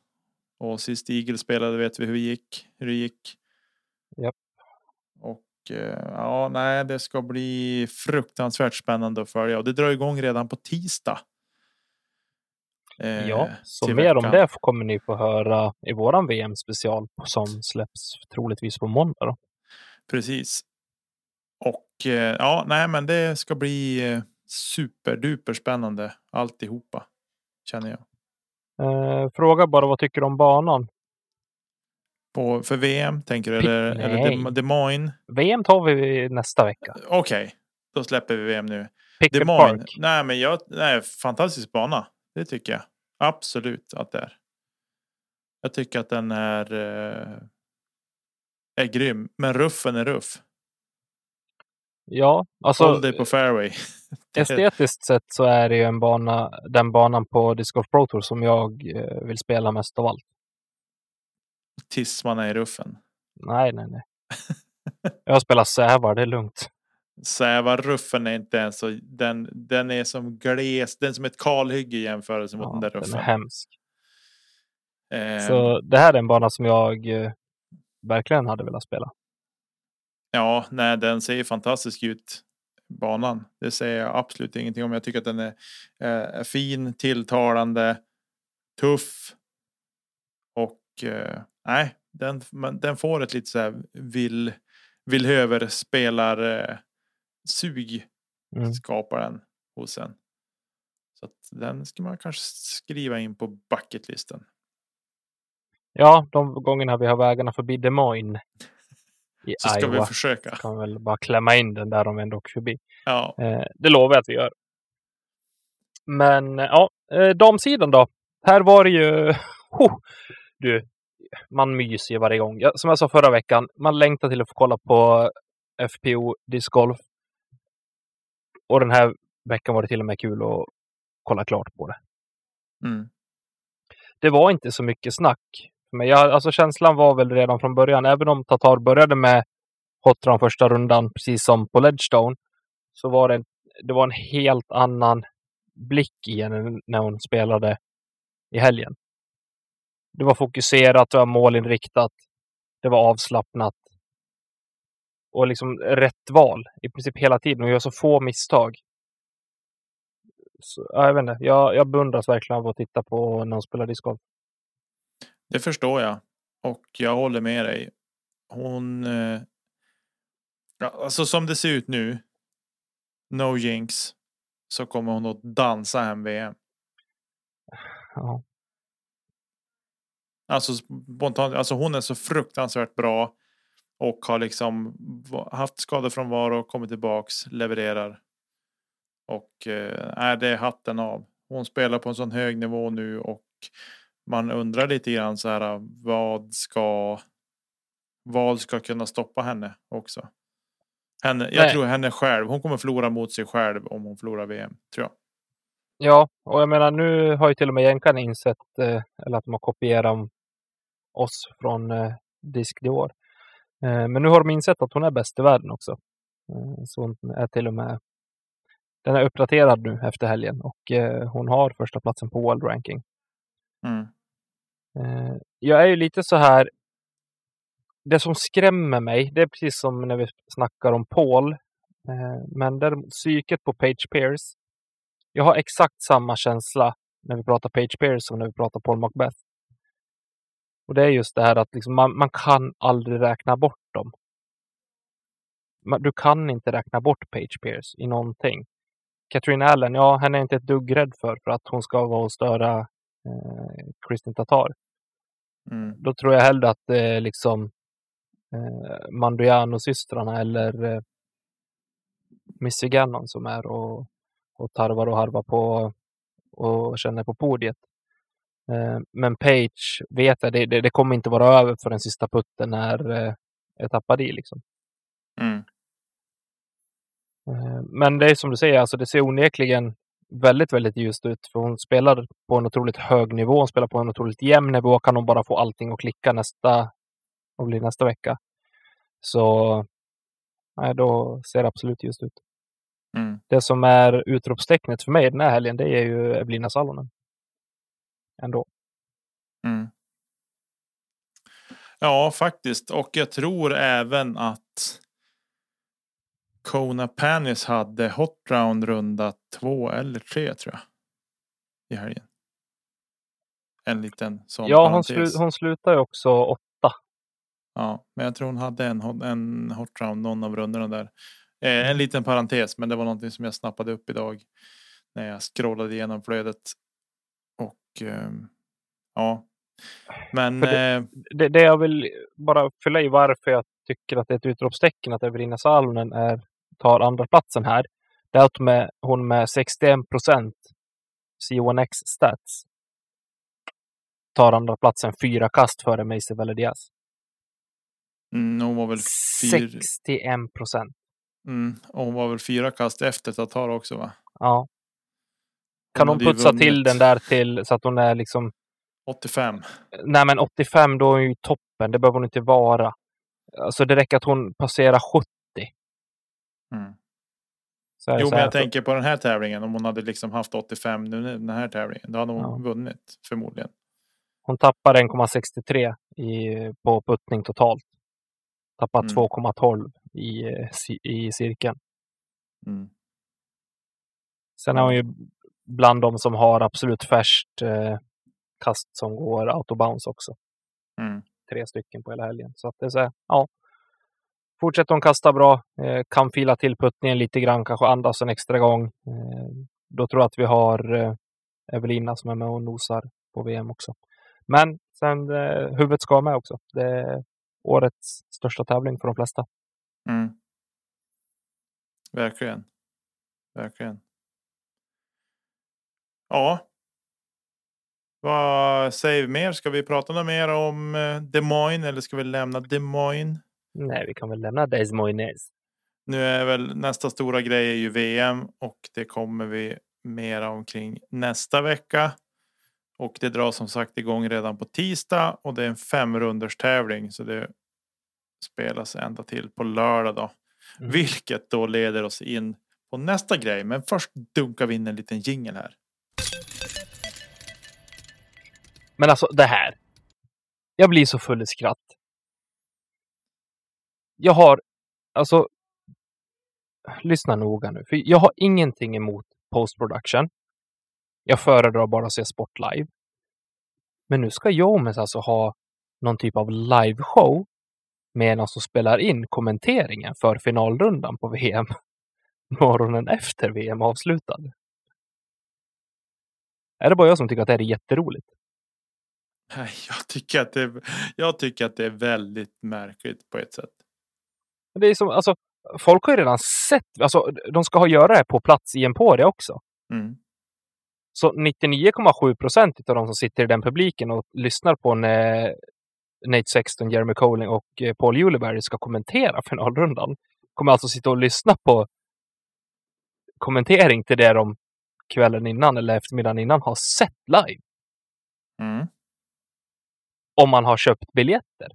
S2: Och sist Eagle spelade vet vi hur det gick. Hur det gick.
S1: Japp.
S2: Och eh, ja, nej, det ska bli fruktansvärt spännande att följa. Och det drar igång redan på tisdag. Eh,
S1: Ja, så mer om
S2: veckan.
S1: det kommer ni få höra i våran VM-special som släpps troligtvis på måndag. Då.
S2: Precis. Och eh, ja, nej, men det ska bli superduper spännande alltihopa. Känner jag.
S1: Eh, fråga bara vad tycker du om banan?
S2: På, för VM tänker du? Eller, eller
S1: nej.
S2: Des- Des Moines?
S1: VM tar vi nästa vecka.
S2: Okej, då släpper vi VM nu.
S1: Picket
S2: Des Moines.
S1: Park.
S2: Nej, men jag, nej, fantastisk bana. Det tycker jag absolut att det är. Jag tycker att den är. Eh, är grym, men ruffen är ruff.
S1: Ja, alltså
S2: Håll dig på fairway. <laughs>
S1: Estetiskt sett så är det ju en bana, den banan på Disc Golf Pro Tour som jag eh, vill spela mest av allt.
S2: Tills man är i ruffen.
S1: Nej, nej, nej. <laughs> Jag spelar sävar, det är lugnt.
S2: Säva ruffen är inte ens så. Den, den är som gles. Den är som ett kalhygge i jämförelse mot
S1: Ja,
S2: den där
S1: den
S2: ruffen.
S1: är hemsk.
S2: Eh,
S1: Så det här är en bana som jag eh, verkligen hade velat spela.
S2: Ja, nej, den ser fantastisk ut. Banan. Det säger jag absolut ingenting om. Jag tycker att den är, eh, fin, tilltalande, tuff. Och eh, nej, den, men den får ett lite så här vill, villhöver spelar eh, sug
S1: Mm.
S2: skapar den hos en. Så den ska man kanske skriva in på bucketlisten.
S1: Ja, de gångerna vi har vägarna förbi Des Moines i
S2: Så ska vi
S1: Iowa
S2: försöka.
S1: kan vi väl bara klämma in den där om vi ändå åker förbi.
S2: Ja,
S1: Eh, det lovar jag att vi gör. Men eh, ja, eh, damsidan då. Här var det ju... <laughs> Oh, du, man myser ju varje gång. Som jag sa förra veckan, man längtar till att få kolla på FPO Disc Golf. Och den här veckan var det till och med kul att kolla klart på det.
S2: mm.
S1: Det var inte så mycket snack. Men jag, alltså känslan var väl redan från början, även om Tatar började med Hotran första rundan, precis som på Ledgestone, så var det, det var en helt annan blick i henne när hon spelade i helgen. Det var fokuserat, det var målinriktat, det var avslappnat. Och liksom rätt val i princip hela tiden och gör så få misstag. Så, jag vet inte, jag, jag beundras verkligen av att titta på när hon spelar discgolf.
S2: Det förstår jag. Och jag håller med dig. Hon... Eh, alltså som det ser ut nu. No jinx. Så kommer hon att dansa hem VM.
S1: Ja.
S2: Alltså spontant. Alltså hon är så fruktansvärt bra. Och har liksom haft skadefrånvaro, kommit tillbaks, levererar. Och eh, är det hatten av. Hon spelar på en sån hög nivå nu och man undrar lite grann så här vad ska vad ska kunna stoppa henne också. Henne, jag
S1: Nej.
S2: tror henne själv. Hon kommer förlora mot sig själv om hon förlorar VM. Tror jag.
S1: Ja, och jag menar nu har ju till och med jänkarna insett, eh, eller att de har kopierat oss från eh, Disk Dior. Eh, men nu har de insett att hon är bäst i världen också. Eh, så hon är till och med den är uppdaterad nu efter helgen och eh, hon har första platsen på World Ranking.
S2: Mm.
S1: Eh, jag är ju lite så här. Det som skrämmer mig, det är precis som när vi snackar om Paul. Eh, men däremot psyket på Page Pierce. Jag har exakt samma känsla när vi pratar Page Pierce som när vi pratar Paul Macbeth. Och det är just det här att liksom man, man kan aldrig räkna bort dem. Du kan inte räkna bort Page Pierce i någonting. Katrin Allen, ja, henne är inte ett dugg rädd för, för att hon ska vara och störa eh, Kristin Tatar.
S2: Mm.
S1: Då tror jag hellre att det är liksom eh, Manduiano-systrarna eller eh, Missy Gannon som är och, och tarvar och harvar på och känner på podiet. Eh, men Page vet jag, det, det, det, kommer inte vara över för den sista putten när eh, jag tappar i. Liksom.
S2: Mm.
S1: Eh, men det är som du säger, alltså det ser onekligen väldigt, väldigt ljust ut. För hon spelar på en otroligt hög nivå. Hon spelar på en otroligt jämn nivå. Kan hon bara få allting att klicka nästa, och blir nästa vecka. Så nej, då ser det absolut ljust ut.
S2: Mm.
S1: Det som är utropstecknet för mig den här helgen, det är ju Evelina Salonen. Ändå.
S2: Mm. Ja, faktiskt. Och jag tror även att Kona Panis hade hot round runda två eller tre tror jag. I helgen. En liten sån
S1: Ja, hon, slu, hon slutar ju också åtta.
S2: Ja, men jag tror hon hade en, en hot round någon av rundorna där. Eh, en liten parentes, men det var någonting som jag snappade upp idag. När jag scrollade igenom flödet. Och ehm, ja. Men
S1: För
S2: eh,
S1: Det, det jag vill bara fylla i varför jag tycker att det är ett utropstecken att Evelina Salonen är, tar andra platsen här. Det är att med, hon med 61 procent C1X stats tar andra platsen fyra kast före Macy Valedias.
S2: mm, hon var väl fyra,
S1: 61 procent.
S2: mm, och hon var väl fyra kast efter Tatar också va?
S1: Ja. Kan hon putsa till
S2: vunnit
S1: den där till så att hon är liksom
S2: 85.
S1: Nej, men 85 då är hon ju toppen. Det behöver hon inte vara. Alltså det räcker att hon passerar 70.
S2: Mm.
S1: Så är det
S2: Jo,
S1: så
S2: men
S1: här.
S2: jag tänker på den här tävlingen. Om hon hade liksom haft 85 nu den här tävlingen. Då hade hon
S1: Ja.
S2: vunnit förmodligen.
S1: Hon tappar 1,63 i, på puttning totalt. Tappar
S2: Mm.
S1: 2,12 i, eh, i cirkeln.
S2: Mm.
S1: Sen är hon ju bland de som har absolut färskt eh, kast som går autobounce också.
S2: Mm.
S1: Tre stycken på hela helgen. Så att det är så här, ja. Fortsätter hon kasta bra, eh, kan fila till puttningen lite grann, kanske andas en extra gång. Eh, då tror jag att vi har eh, Evelina som är med och nosar på VM också. Men sen huvudet ska med också. Det är årets största tävling för de flesta.
S2: Mm. Verkligen. Verkligen. Ja. Vad säger vi mer? Ska vi prata något mer om Des Moines eller ska vi lämna Des Moines?
S1: Nej, vi kan väl lämna Des Moines.
S2: Nu är väl nästa stora grej är ju VM och det kommer vi mera omkring nästa vecka. Och det dras som sagt igång redan på tisdag och det är en femrunders tävling så det spelas ända till på lördag då.
S1: Mm.
S2: Vilket då leder oss in på nästa grej. Men först dunkar vi in en liten jingel här.
S1: Men alltså det här. Jag blir så full i skratt. Jag har, alltså. Lyssna noga nu, för jag har ingenting emot post production. Jag föredrar bara att se sport live. Men nu ska Jomes alltså ha någon typ av liveshow med någon som alltså spelar in kommenteringen för finalrundan på VM <laughs> morgonen efter VM avslutad. Är det bara jag som tycker att det här är jätteroligt?
S2: Nej, jag tycker att det, jag tycker att det är väldigt märkligt på ett sätt.
S1: Det är som, alltså, folk har ju redan sett, alltså, de ska ha göra det på plats i Emporia också.
S2: Mm.
S1: Så 99,7 procent av de som sitter i den publiken och lyssnar på när Nate Sexton, Jeremy Colling och eh, Paul Juleberg ska kommentera finalrundan kommer alltså sitta och lyssna på kommentering till det de kvällen innan eller eftermiddagen innan har sett live.
S2: Mm.
S1: Om man har köpt biljetter.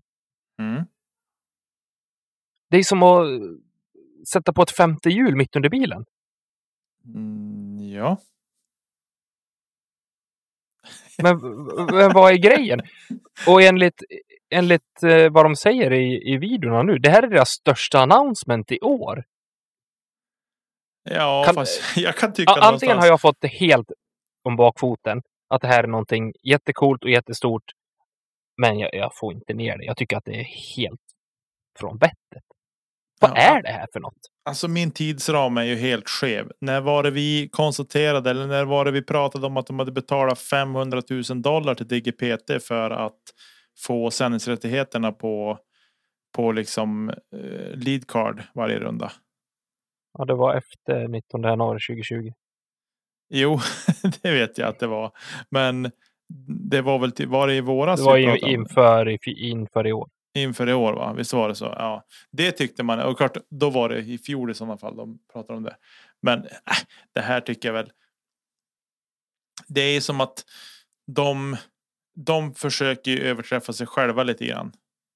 S2: Mm.
S1: Det är som att sätta på ett femte hjul mitt under bilen.
S2: Mm, ja. <laughs>
S1: Men vad är grejen? Och enligt, enligt eh, vad de säger i, i videorna nu, det här är deras största announcement i år.
S2: Ja,
S1: Kan-
S2: fast <laughs> jag kan tycka
S1: Antingen
S2: någonstans-
S1: har jag fått det helt om bakfoten, att det här är någonting jättecoolt och jättestort, men jag, jag får inte ner det. Jag tycker att det är helt från bettet. Vad
S2: Ja.
S1: är det här för något?
S2: Alltså min tidsram är ju helt skev. När var det vi konstaterade eller när var det vi pratade om att de hade betalat 500 000 dollar till DGPT för att få sändningsrättigheterna på på liksom eh, lead card varje runda.
S1: Ja, det var efter 19 januari 2020.
S2: Jo, <laughs> det vet jag att det var. Men det var väl till, var det i våras?
S1: Det var ju inför, inför i år.
S2: Inför i år va? Visst var det så? Ja, det tyckte man. Och klart, då var det i fjol i sådana fall de pratade om det. Men äh, det här tycker jag väl. Det är som att de, de försöker ju överträffa sig själva lite grann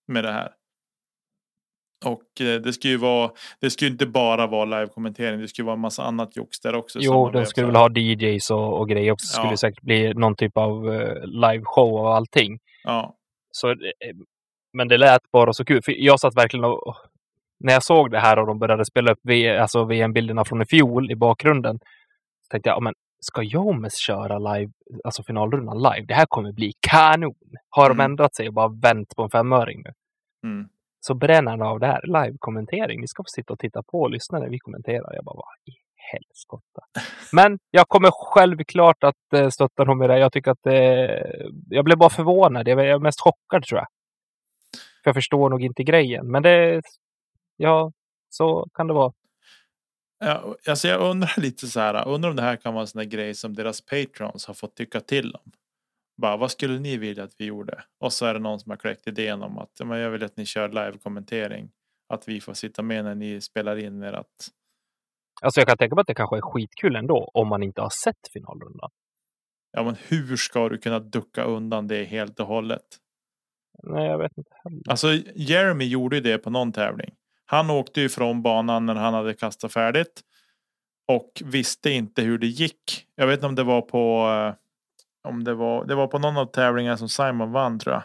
S2: med det här. Och eh, det ska ju vara. Det ska ju inte bara vara live-kommentering. Det ska ju vara en massa annat jox där också.
S1: Jo,
S2: vet
S1: skulle väl ha DJs och, och grejer också. Det skulle
S2: Ja.
S1: säkert bli någon typ av uh, liveshow och allting.
S2: Ja,
S1: Så, eh, men det lät bara så kul. För jag satt verkligen och... När jag såg det här och de började spela upp v, alltså VM-bilderna från i fjol i bakgrunden. Så tänkte jag, ja, men ska Jomes köra live, alltså finalrundan live? Det här kommer bli kanon. Har de
S2: Mm.
S1: ändrat sig och bara vänt på en femöring nu?
S2: mm.
S1: Så bränner han av det här. Live-kommentering. Ni ska få sitta och titta på och lyssna när vi kommenterar. Jag bara, vad i helskotta. <laughs> Men jag kommer självklart att eh, stötta honom i det. Jag tycker att eh, jag blev bara förvånad. Jag är mest chockad tror jag. För jag förstår nog inte grejen. Men det, ja, så kan det vara.
S2: Ja, alltså jag undrar lite så här. Undrar om det här kan vara en sån där grej som deras patrons har fått tycka till om. Bara, vad skulle ni vilja att vi gjorde? Och så är det någon som har kläckt idén om att men jag vill att ni kör live-kommentering. Att vi får sitta med när ni spelar in er att
S1: Alltså jag kan tänka mig att det kanske är skitkul ändå. Om man inte har sett finalrundan.
S2: ja, men hur ska du kunna ducka undan det helt och hållet?
S1: Nej, jag vet inte heller.
S2: Alltså Jeremy gjorde ju det på någon tävling. Han åkte ju från banan när han hade kastat färdigt. Och visste inte hur det gick. Jag vet inte om det var på. eh, Om det var, det var på någon av tävlingarna som Simon vann tror jag.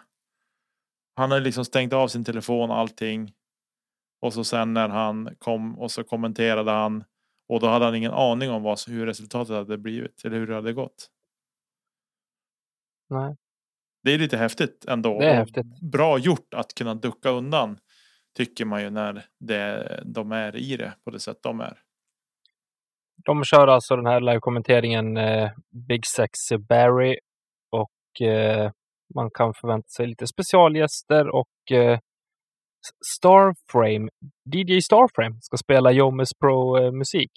S2: Han hade liksom stängt av sin telefon och allting. Och så sen när han kom och så kommenterade han. Och då hade han ingen aning om vad, hur resultatet hade blivit. Eller hur det hade gått.
S1: Nej.
S2: Det är lite häftigt ändå.
S1: Det är häftigt.
S2: Bra gjort att kunna ducka undan. Tycker man ju när det, de är i det på det sätt de är.
S1: De kör alltså den här live-kommenteringen eh, Big Sexy Barry och eh, man kan förvänta sig lite specialgäster och eh, Starframe, DJ Starframe ska spela Jomes Pro-musik.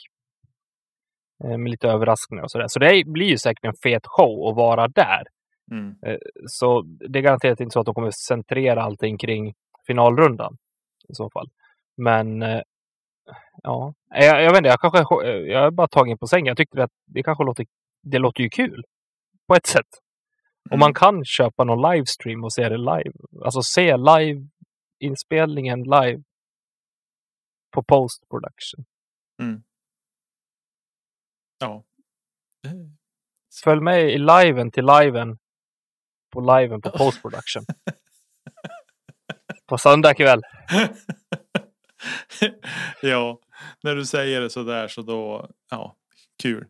S1: Eh, med lite överraskningar och sådär. Så det blir ju säkert en fet show att vara där.
S2: Mm.
S1: Så det är garanterat inte så att de kommer centrera allting kring finalrundan i så fall. Men eh, ja, jag, jag vet inte, jag kanske jag är bara tagen på sängen. Jag tyckte att det kanske låter, det låter ju kul på ett sätt. Om man kan köpa någon livestream och se det live, alltså se live inspelningen live på post production.
S2: Ja.
S1: Följ med i liven till liven på liven på post production. på söndag kväll. <laughs>
S2: ja, när du säger det så där så då, ja, kul.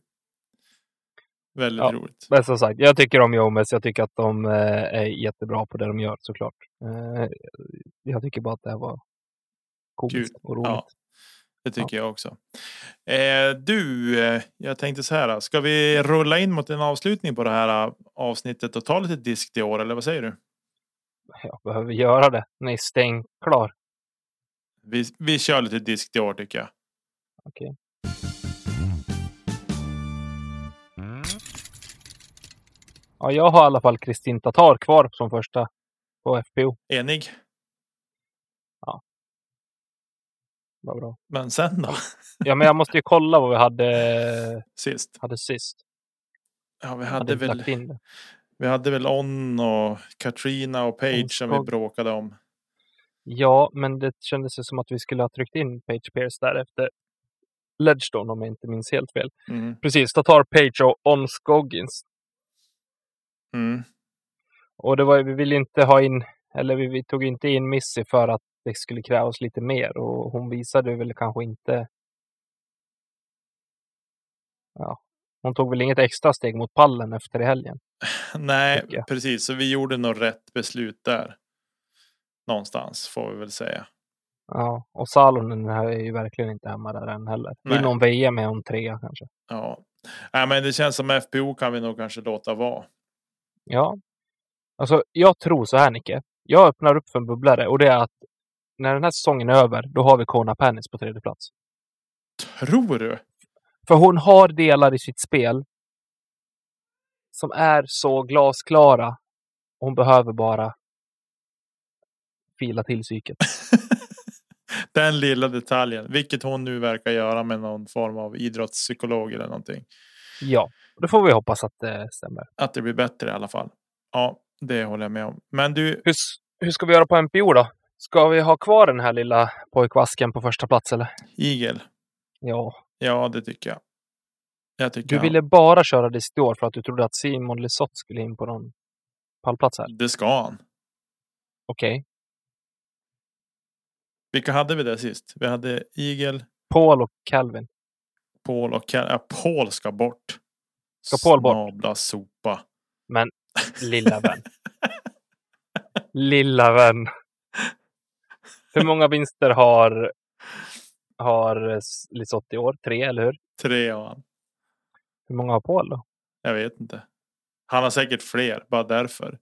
S2: Väldigt
S1: Ja.
S2: roligt.
S1: Men som sagt, jag tycker om Jomes. Jag tycker att de eh, är jättebra på det de gör såklart. Eh, jag tycker bara att det här var coolt
S2: Kul.
S1: och roligt.
S2: Ja. Det tycker jag också. Eh, du, eh, jag tänkte så här. Ska vi rulla in mot en avslutning på det här eh, avsnittet och ta lite disk i år eller vad säger du?
S1: Jag behöver göra det. Nej, stäng klar.
S2: Vi, vi kör lite disk i år tycker jag.
S1: Okej. Ja, jag har i alla fall Kristin Tatar kvar som första på FPO.
S2: Enig?
S1: Vad bra.
S2: Men sen då?
S1: Ja, men jag måste ju kolla vad vi hade,
S2: Sist?
S1: hade sist.
S2: Ja, vi hade,
S1: inte
S2: väl, vi hade väl On och Katrina och Page som vi bråkade om.
S1: Ja, men det kändes ju som att vi skulle ha tryckt in Page Pierce där efter Ledgestone om jag inte minns helt fel.
S2: Mm.
S1: Precis, då tar Page och On Scoggins.
S2: Mm.
S1: Och det var, vi ville inte ha in, eller vi, vi tog inte in Missy för att det skulle krävas lite mer och hon visade väl kanske inte. Ja, hon tog väl inget extra steg mot pallen efter i helgen.
S2: Nej, precis. Så vi gjorde nog rätt beslut där. Någonstans får vi väl säga.
S1: Ja, och Salonen här är ju verkligen inte hemma där än heller.
S2: Nej.
S1: Inom VM är hon trea kanske.
S2: Ja, Nej, men det känns som FPO kan vi nog kanske låta vara.
S1: Ja, alltså jag tror så här Nicke. Jag öppnar upp för en bubblare och det är att när den här säsongen är över, då har vi Kona Pennis på tredje plats.
S2: Tror du?
S1: För hon har delar i sitt spel som är så glasklara. Hon behöver bara fila till psyket. <laughs>
S2: Den lilla detaljen, vilket hon nu verkar göra med någon form av idrottspsykolog eller någonting.
S1: Ja, då får vi hoppas att det stämmer.
S2: Att det blir bättre i alla fall. Ja, det håller jag med om. Men du,
S1: Hur, hur ska vi göra på MPO då? Ska vi ha kvar den här lilla pojkvasken på första plats eller?
S2: Igel.
S1: Ja,
S2: Ja, det tycker jag. Jag tycker
S1: du
S2: han-
S1: ville bara köra det i år för att du trodde att Simon Lisotte skulle in på någon pallplats här.
S2: Det ska han.
S1: Okej.
S2: Vilka hade vi där sist? Vi hade Igel,
S1: Paul och Calvin.
S2: Paul och Ken. Ja, Paul ska bort.
S1: Ska Paul bort?
S2: Snabla sopa.
S1: Men lilla vän. <laughs> lilla vän. Hur många vinster har, har Lisotte i år? Tre, eller hur?
S2: Tre av han.
S1: Hur många har Paul då?
S2: Jag vet inte. Han har säkert fler, bara därför.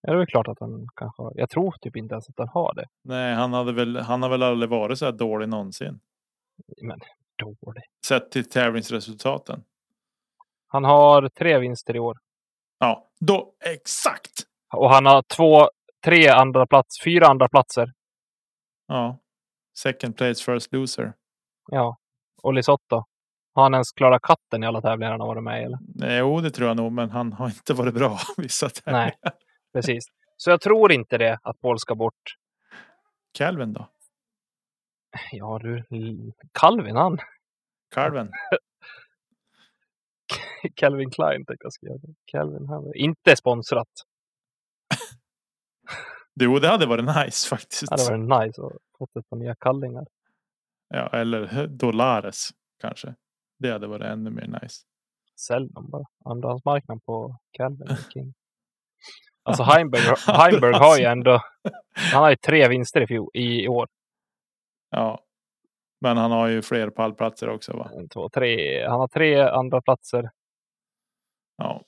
S1: Ja, det är väl klart att han kanske har. Jag tror typ inte ens att han har det.
S2: Nej, han, hade väl, han har väl aldrig varit så här dålig någonsin.
S1: Men dålig.
S2: Sett till tävlingsresultaten.
S1: Han har tre vinster i år.
S2: Ja, då exakt.
S1: Och han har två, tre andra plats, fyra andra platser.
S2: Ja. Second place first loser.
S1: Ja. Och Lisotte då? Har han ens klarat katten i alla tävlingar han har varit med i? Eller?
S2: Nej, jo, det tror jag nog, men han har inte varit bra <laughs> vissa tävlingar.
S1: Nej, precis. Så jag tror inte det, att Paul ska bort.
S2: Calvin då?
S1: Ja du, Calvin han.
S2: Calvin? <laughs>
S1: Calvin Klein tänkte jag skriva. Calvin han. Inte sponsrat.
S2: Jo, det hade varit nice <laughs> faktiskt.
S1: Det hade varit nice att fått ett par nya kallingar.
S2: Ja, eller Dolares kanske. Det hade varit ännu mer nice.
S1: Sälj dem bara. Andrahandsmarknaden på Calvin king. <laughs> Alltså Heimberg, Heimberg har ju ändå, han har ju tre vinster i, fjol, i år.
S2: Ja. Men han har ju fler pallplatser också va?
S1: En, två, tre. Han har tre andra platser.
S2: Ja.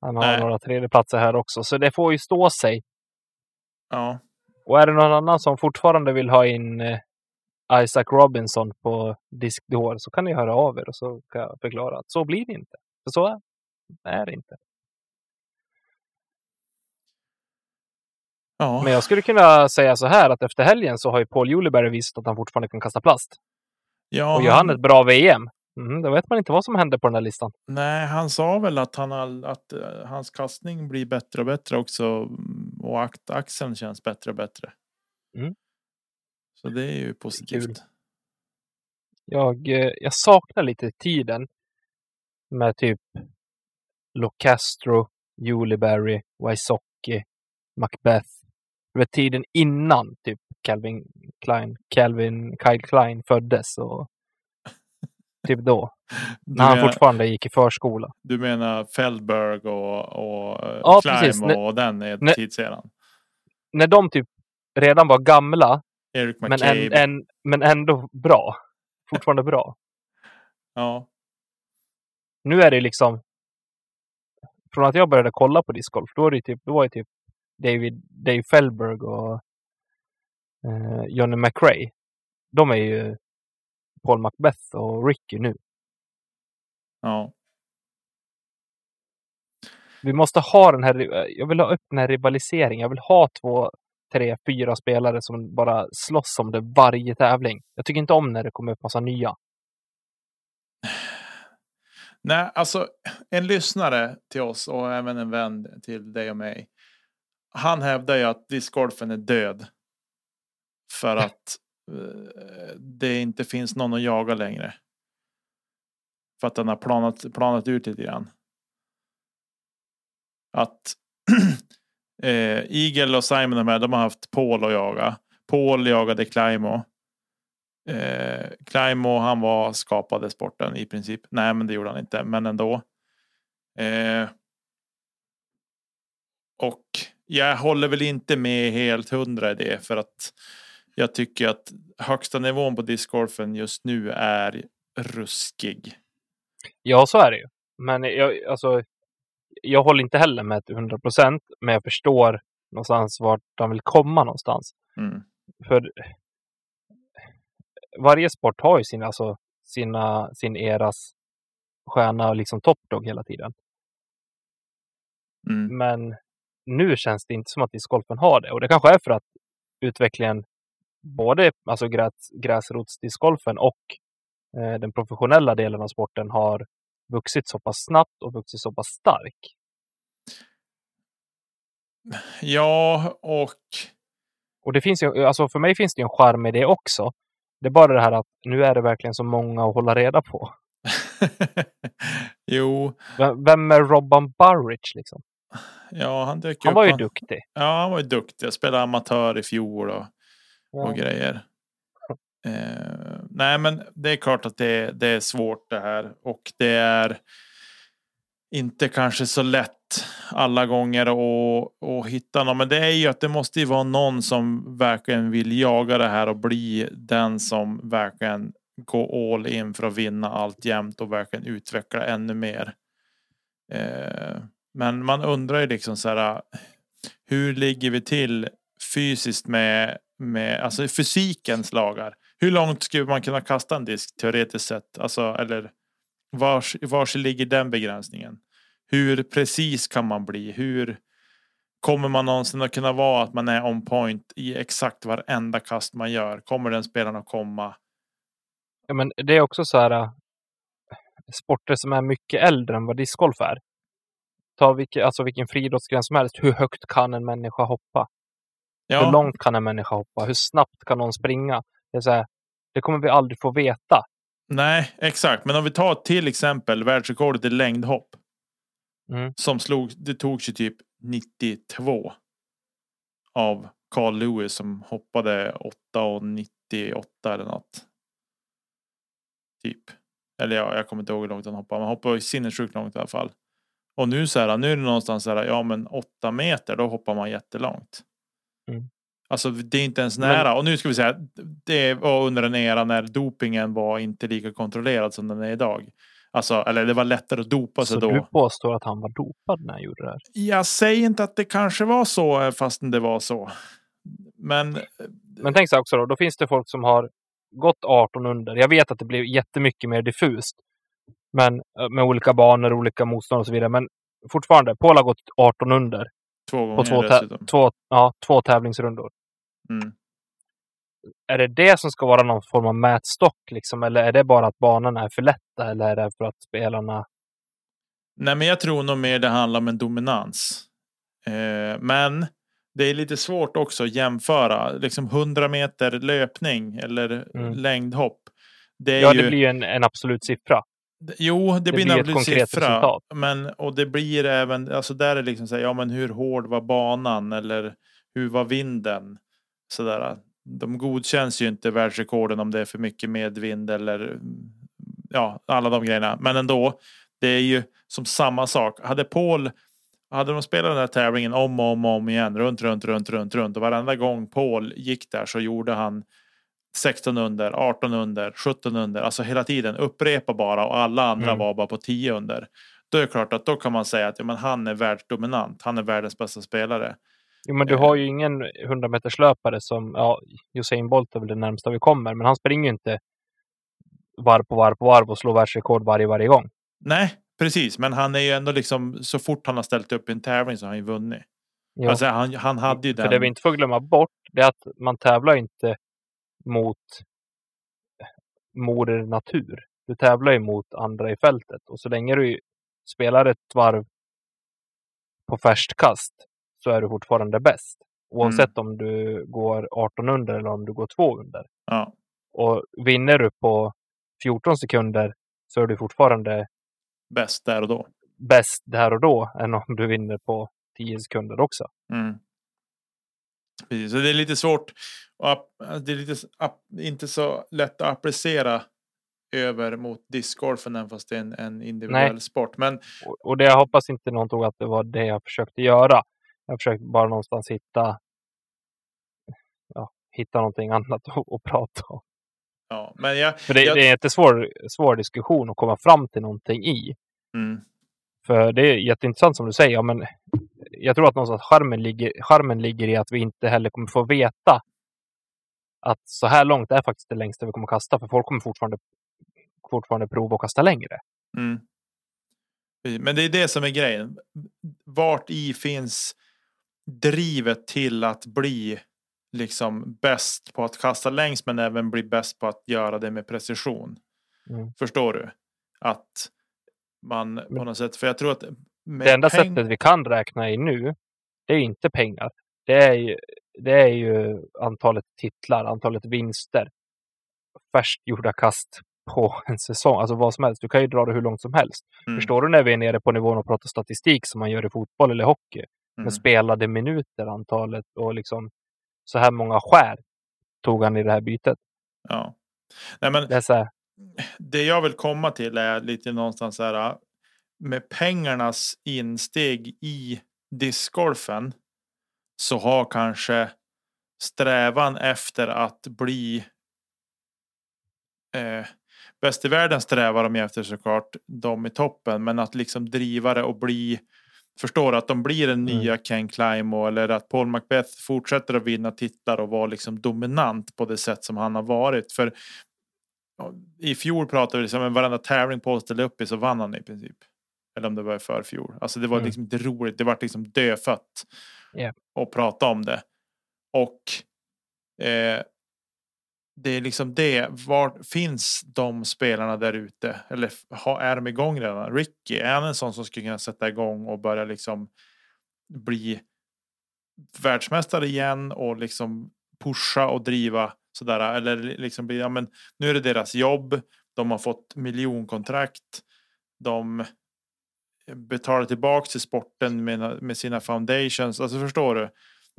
S1: Han har
S2: Nej.
S1: några tredjeplatser här också, så det får ju stå sig.
S2: Ja.
S1: Och är det någon annan som fortfarande vill ha in eh, Isaac Robinson på disk d'Or så kan ni höra av er och så kan jag förklara att så blir det inte. För så är, det inte.
S2: Ja.
S1: Men jag skulle kunna säga så här att efter helgen så har ju Paul Juliberg visat att han fortfarande kan kasta plast.
S2: ja,
S1: Och gör han ett bra VM, mm, då vet man inte vad som händer på den här listan.
S2: Nej, han sa väl att, han har, att eh, hans kastning blir bättre och bättre också. Och axeln känns bättre och bättre.
S1: Mm.
S2: Så det är ju positivt.
S1: Jag, eh, jag saknar lite tiden med typ Locastro, Juliberry, Wysocki, Macbeth. Det var tiden innan typ Calvin Klein, Calvin Kyle Klein föddes och typ då.
S2: Du,
S1: När han
S2: menar,
S1: fortfarande gick i förskola.
S2: du menar Feldberg och, och eh,
S1: Ja,
S2: Climb
S1: precis.
S2: och, den är
S1: nej.
S2: tidseran.
S1: När de typ redan var gamla, men, en, en, men ändå bra. Fortfarande bra.
S2: Ja,
S1: Nu är det liksom. Från att jag började kolla på discgolf, då var det typ, då var det typ David, Dave Fellberg och eh, Johnny McRae. De är ju Paul Macbeth och Ricky nu.
S2: ja.
S1: Vi måste ha den här, jag vill ha upp den här rivaliseringen. Jag vill ha två, tre, fyra spelare som bara slåss om det varje tävling. Jag tycker inte om när det kommer upp massa nya. <sighs>
S2: Nej, alltså en lyssnare till oss och även en vän till dig och mig. Han hävdar ju att discgolfen är död. För att Eh, det inte finns någon att jaga längre. För att den har planat, planat ut lite grann. Att <clears throat> eh, Eagle och Simon de, här, de har haft Paul att jaga. Paul jagade Climo. Eh, Climo han var skapade sporten i princip. Nej men det gjorde han inte men ändå. Eh, och jag håller väl inte med helt hundra i det för att jag tycker att högsta nivån på discgolfen just nu är ruskig.
S1: Ja, så är det ju. Men jag, alltså, jag håller inte heller med till 100 procent, men jag förstår någonstans vart de vill komma någonstans.
S2: Mm.
S1: För varje sport har ju sin, alltså, sina, sin eras stjärna, liksom toppdog hela tiden.
S2: Mm.
S1: Men nu känns det inte som att discgolfen har det. Och det kanske är för att utvecklingen, både alltså gräs, gräsrotsdiscgolfen och eh, den professionella delen av sporten har vuxit så pass snabbt och vuxit så pass stark.
S2: Ja, och
S1: Och det finns ju, alltså för mig finns det en charm i det också. Det är bara det här att nu är det verkligen så många att hålla reda på. <laughs>
S2: jo,
S1: Vem, vem är Robban Burridge liksom?
S2: ja, han dök
S1: Han
S2: upp.
S1: var ju
S2: Han-
S1: duktig.
S2: Ja, han var ju duktig. Jag spelade amatör i fjol och, och
S1: Ja.
S2: grejer. Eh, nej, men det är klart att det, det är svårt det här och det är inte kanske så lätt alla gånger att hitta någon. Men det är ju att det måste ju vara någon som verkligen vill jaga det här och bli den som verkligen går all in för att vinna allt jämt och verkligen utveckla ännu mer. Eh, men man undrar ju liksom så här. Hur ligger vi till fysiskt med, med alltså fysikens lagar? Hur långt skulle man kunna kasta en disk teoretiskt sett? Alltså, eller vars, vars ligger den begränsningen? Hur precis kan man bli? Hur kommer man någonsin att kunna vara att man är on point i exakt varenda kast man gör? Kommer den spelaren att komma?
S1: Ja, men det är också så här äh, sporter som är mycket äldre än vad discgolf är. Ta vilken, alltså vilken friidrottsgren som helst. Hur högt kan en människa hoppa?
S2: Ja,
S1: Hur långt kan en människa hoppa? Hur snabbt kan någon springa? Det, här, det kommer vi aldrig få veta.
S2: nej, exakt. Men om vi tar till exempel världsrekordet i längdhopp.
S1: Mm.
S2: Som slog, det togs ju typ 92. Av Carl Lewis som hoppade 8 och 98 eller något. Typ. Eller ja, jag kommer inte ihåg hur långt han hoppade. Men han hoppade ju sinnessjukt långt i alla fall. Och nu så här, nu är det någonstans så här, ja men 8 meter, då hoppar man jättelångt.
S1: Mm.
S2: Alltså det är inte ens
S1: Men-
S2: nära. Och nu ska vi säga, det var under en era när dopingen var inte lika kontrollerad som den är idag. Alltså, eller det var lättare att dopa sig
S1: Så
S2: då.
S1: du påstår att han var dopad när han gjorde det här?
S2: Jag säger inte att det kanske var så eh, fastän det var så. Men
S1: Men tänk så också då, då finns det folk som har gått 18 under. Jag vet att det blir jättemycket mer diffust. Men eh, med olika banor, olika motstånd och så vidare. Men fortfarande, Paul har gått 18 under
S2: två gånger
S1: på två,
S2: dessutom.
S1: två, ja, två tävlingsrundor.
S2: Mm.
S1: Är det det som ska vara någon form av mätstock liksom? Eller är det bara att banorna är för lätta? Eller är det för att spelarna...
S2: Nej, men jag tror nog mer det handlar om en dominans. Eh, men det är lite svårt också att jämföra liksom 100 meter löpning eller
S1: Mm.
S2: längdhopp. Det är
S1: Ja,
S2: ju,
S1: det blir en, en absolut siffra.
S2: Jo, det, blir
S1: blir
S2: en
S1: konkret
S2: siffra.
S1: resultat.
S2: Men, och det blir även, alltså där är liksom så här, ja men hur hård var banan eller hur var vinden? Sådär. De godkänns ju inte världsrekorden om det är för mycket medvind eller ja, alla de grejerna. Men ändå, det är ju som samma sak. Hade Paul, hade de spelat den här tävlingen om och om och om igen, runt, runt, runt, runt, runt och varenda gång Paul gick där så gjorde han 16 under, 18 under, 17 under, alltså hela tiden upprepa bara och alla andra
S1: Mm.
S2: var bara på 10 under. Då är det klart att då kan man säga att ja, men han är världsdominant. Han är världens bästa spelare.
S1: Jo, men du
S2: Eh.
S1: har ju ingen 100 meters löpare som, ja, Usain Bolt är väl det närmsta vi kommer, men han springer ju inte varv på varv på varv och slår världsrekord varje, varje gång.
S2: Nej, precis, men han är ju ändå liksom så fort han har ställt upp i en tävling så har han ju vunnit.
S1: Jo.
S2: Alltså han, han hade ju den.
S1: För det vi inte får glömma bort, det är att man tävlar inte mot moder natur. Du tävlar ju mot andra i fältet och så länge du spelar ett varv på färskt kast så är du fortfarande bäst. Oavsett om du går 18 under eller om du går 2 under.
S2: Ja.
S1: Och vinner du på 14 sekunder så är du fortfarande
S2: Bäst där och då.
S1: bäst där och då än om du vinner på 10 sekunder också.
S2: Mm. Precis, så det är lite svårt. Och det är lite inte så lätt att applicera över mot discgolfen även fast det är en, en individuell
S1: Nej.
S2: sport. Men
S1: Och, och det jag hoppas inte någon tog att det var det jag försökte göra. Jag försökte bara någonstans hitta ja, hitta någonting annat att, att prata om.
S2: ja, men jag,
S1: För det,
S2: jag,
S1: det är en jättesvår svår diskussion att komma fram till någonting i.
S2: mm,
S1: För det är jätteintressant som du säger. Ja, men jag tror att någonstans charmen ligger, charmen ligger i att vi inte heller kommer få veta att så här långt är faktiskt det längsta vi kommer kasta. För folk kommer fortfarande, fortfarande prova att kasta längre.
S2: mm. Men det är det som är grejen. Vart i finns drivet till att bli liksom bäst på att kasta längst men även bli bäst på att göra det med precision.
S1: Mm.
S2: Förstår du? Att man på något sätt, för jag tror att med
S1: Det enda sättet vi kan räkna i nu, det är inte pengar. Det är ju, det är ju antalet titlar, antalet vinster. Färst gjorda kast på <laughs> en säsong, alltså vad som helst. Du kan ju dra det hur långt som helst.
S2: Mm,
S1: Förstår du när vi är nere på nivån och pratar statistik som man gör i fotboll eller hockey?
S2: mm,
S1: Med spelade minuter, antalet och liksom så här många skär tog han i det här bytet.
S2: Ja. Nej, men
S1: Det
S2: det jag vill komma till är lite någonstans så här. Med pengarnas insteg i discgolfen så har kanske strävan efter att bli eh, bäst i världen strävar de efter såklart de i toppen, men att liksom driva det och bli förstår att de blir en
S1: Mm.
S2: nya Ken Climo eller att Paul Macbeth fortsätter att vinna titlar och vara liksom dominant på det sätt som han har varit. För i fjol pratade vi liksom, varenda tävling Paul ställde upp i så vann han i princip. Eller om det var i förfjol. Alltså det var
S1: Mm.
S2: liksom inte roligt. Det var liksom dödfött.
S1: Ja.
S2: att prata om det. Och eh, det är liksom det. Var finns de spelarna där ute? Eller ha, är de igång redan? Ricky, är han en sån som skulle kunna sätta igång och börja liksom bli världsmästare igen och liksom pusha och driva sådär? Eller liksom bli, ja men nu är det deras jobb. De har fått miljonkontrakt. De betalar tillbaks till sporten med, med sina foundations. Alltså förstår du?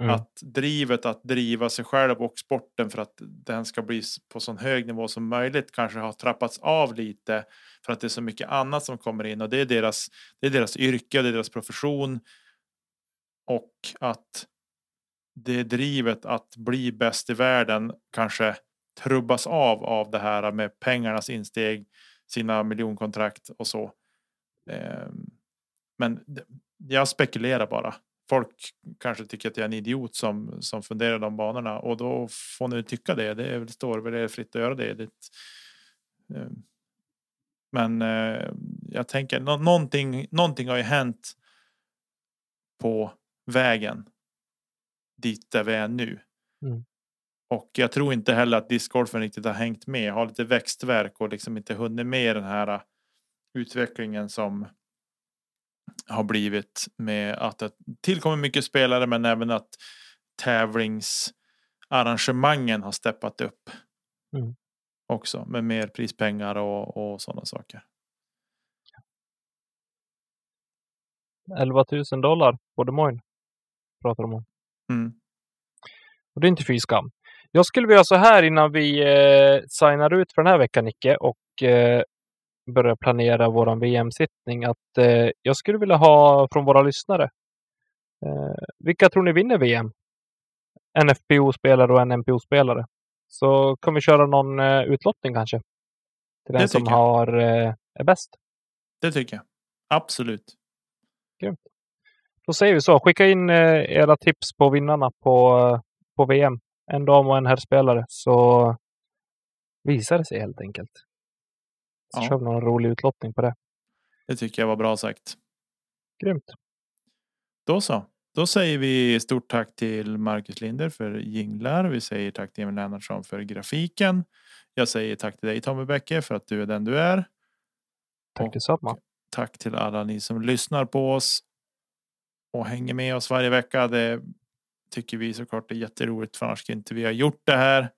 S1: mm,
S2: Att drivet att driva sig själv och sporten för att den ska bli på så hög nivå som möjligt kanske har trappats av lite för att det är så mycket annat som kommer in och det är deras, det är deras yrke det är deras profession. Och att det drivet att bli bäst i världen kanske trubbas av av det här med pengarnas insteg, sina miljonkontrakt och så. Ehm, Men jag spekulerar bara. Folk kanske tycker att jag är en idiot som, som funderar de banorna och då får ni tycka det. Det är står väl er fritt att göra det. det eh, men eh, jag tänker nå- någonting, någonting har ju hänt på vägen dit där vi är nu.
S1: Mm.
S2: Och jag tror inte heller att discgolfen riktigt har hängt med. Har lite växtverk och liksom inte hunnit med den här uh, utvecklingen som har blivit med att det tillkommer mycket spelare men även att tävlingsarrangemangen har steppat upp.
S1: Mm.
S2: Också med mer prispengar och, och sådana saker.
S1: 11 000 dollar på Des Moines. Pratar de om.
S2: Mm.
S1: Och det är inte fy skam. Jag skulle vilja så här innan vi eh, signar ut för den här veckan, Nicke, och eh, börjar planera våran VM-sittning. Att eh, jag skulle vilja ha från våra lyssnare. Eh, vilka tror ni vinner VM? En FPO-spelare och en NPO-spelare. Så kan vi köra någon eh, utlottning kanske. Till den som
S2: jag.
S1: har, eh, är bäst.
S2: Det tycker jag. Absolut.
S1: Då säger vi så. Skicka in eh, era tips på vinnarna på, på VM. En dam och en herrspelare. Så visar det sig helt enkelt. Så
S2: Ja.
S1: kör vi någon rolig utlottning på det.
S2: Det tycker jag var bra sagt.
S1: Grymt.
S2: Då så. Då säger vi stort tack till Marcus Linder för jinglar. Vi säger tack till Emil Lennartsson för grafiken. Jag säger tack till dig Tommy Bäcke för att du är den du är.
S1: Tack detsamma.
S2: Tack till alla ni som lyssnar på oss och hänger med oss varje vecka. Det tycker vi såklart är jätteroligt för annars skulle inte vi ha gjort det här.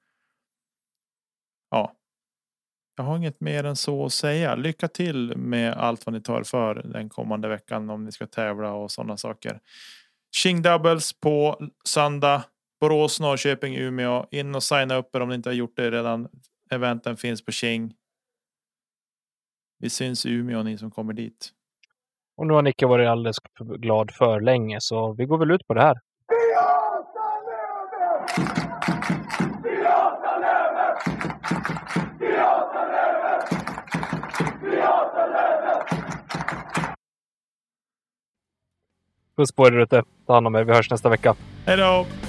S2: Ja. Jag har inget mer än så att säga. Lycka till med allt vad ni tar för den kommande veckan om ni ska tävla och sådana saker. King Doubles på söndag. Borås, Norrköping, Umeå. In och signa upp er om ni inte har gjort det redan. Eventen finns på King. Vi syns i Umeå ni som kommer dit.
S1: Och nu har Nicke varit alldeles glad för länge så vi går väl ut på det här. Puss på er ute. Ta hand om er. Vi hörs nästa vecka.
S2: Hej då!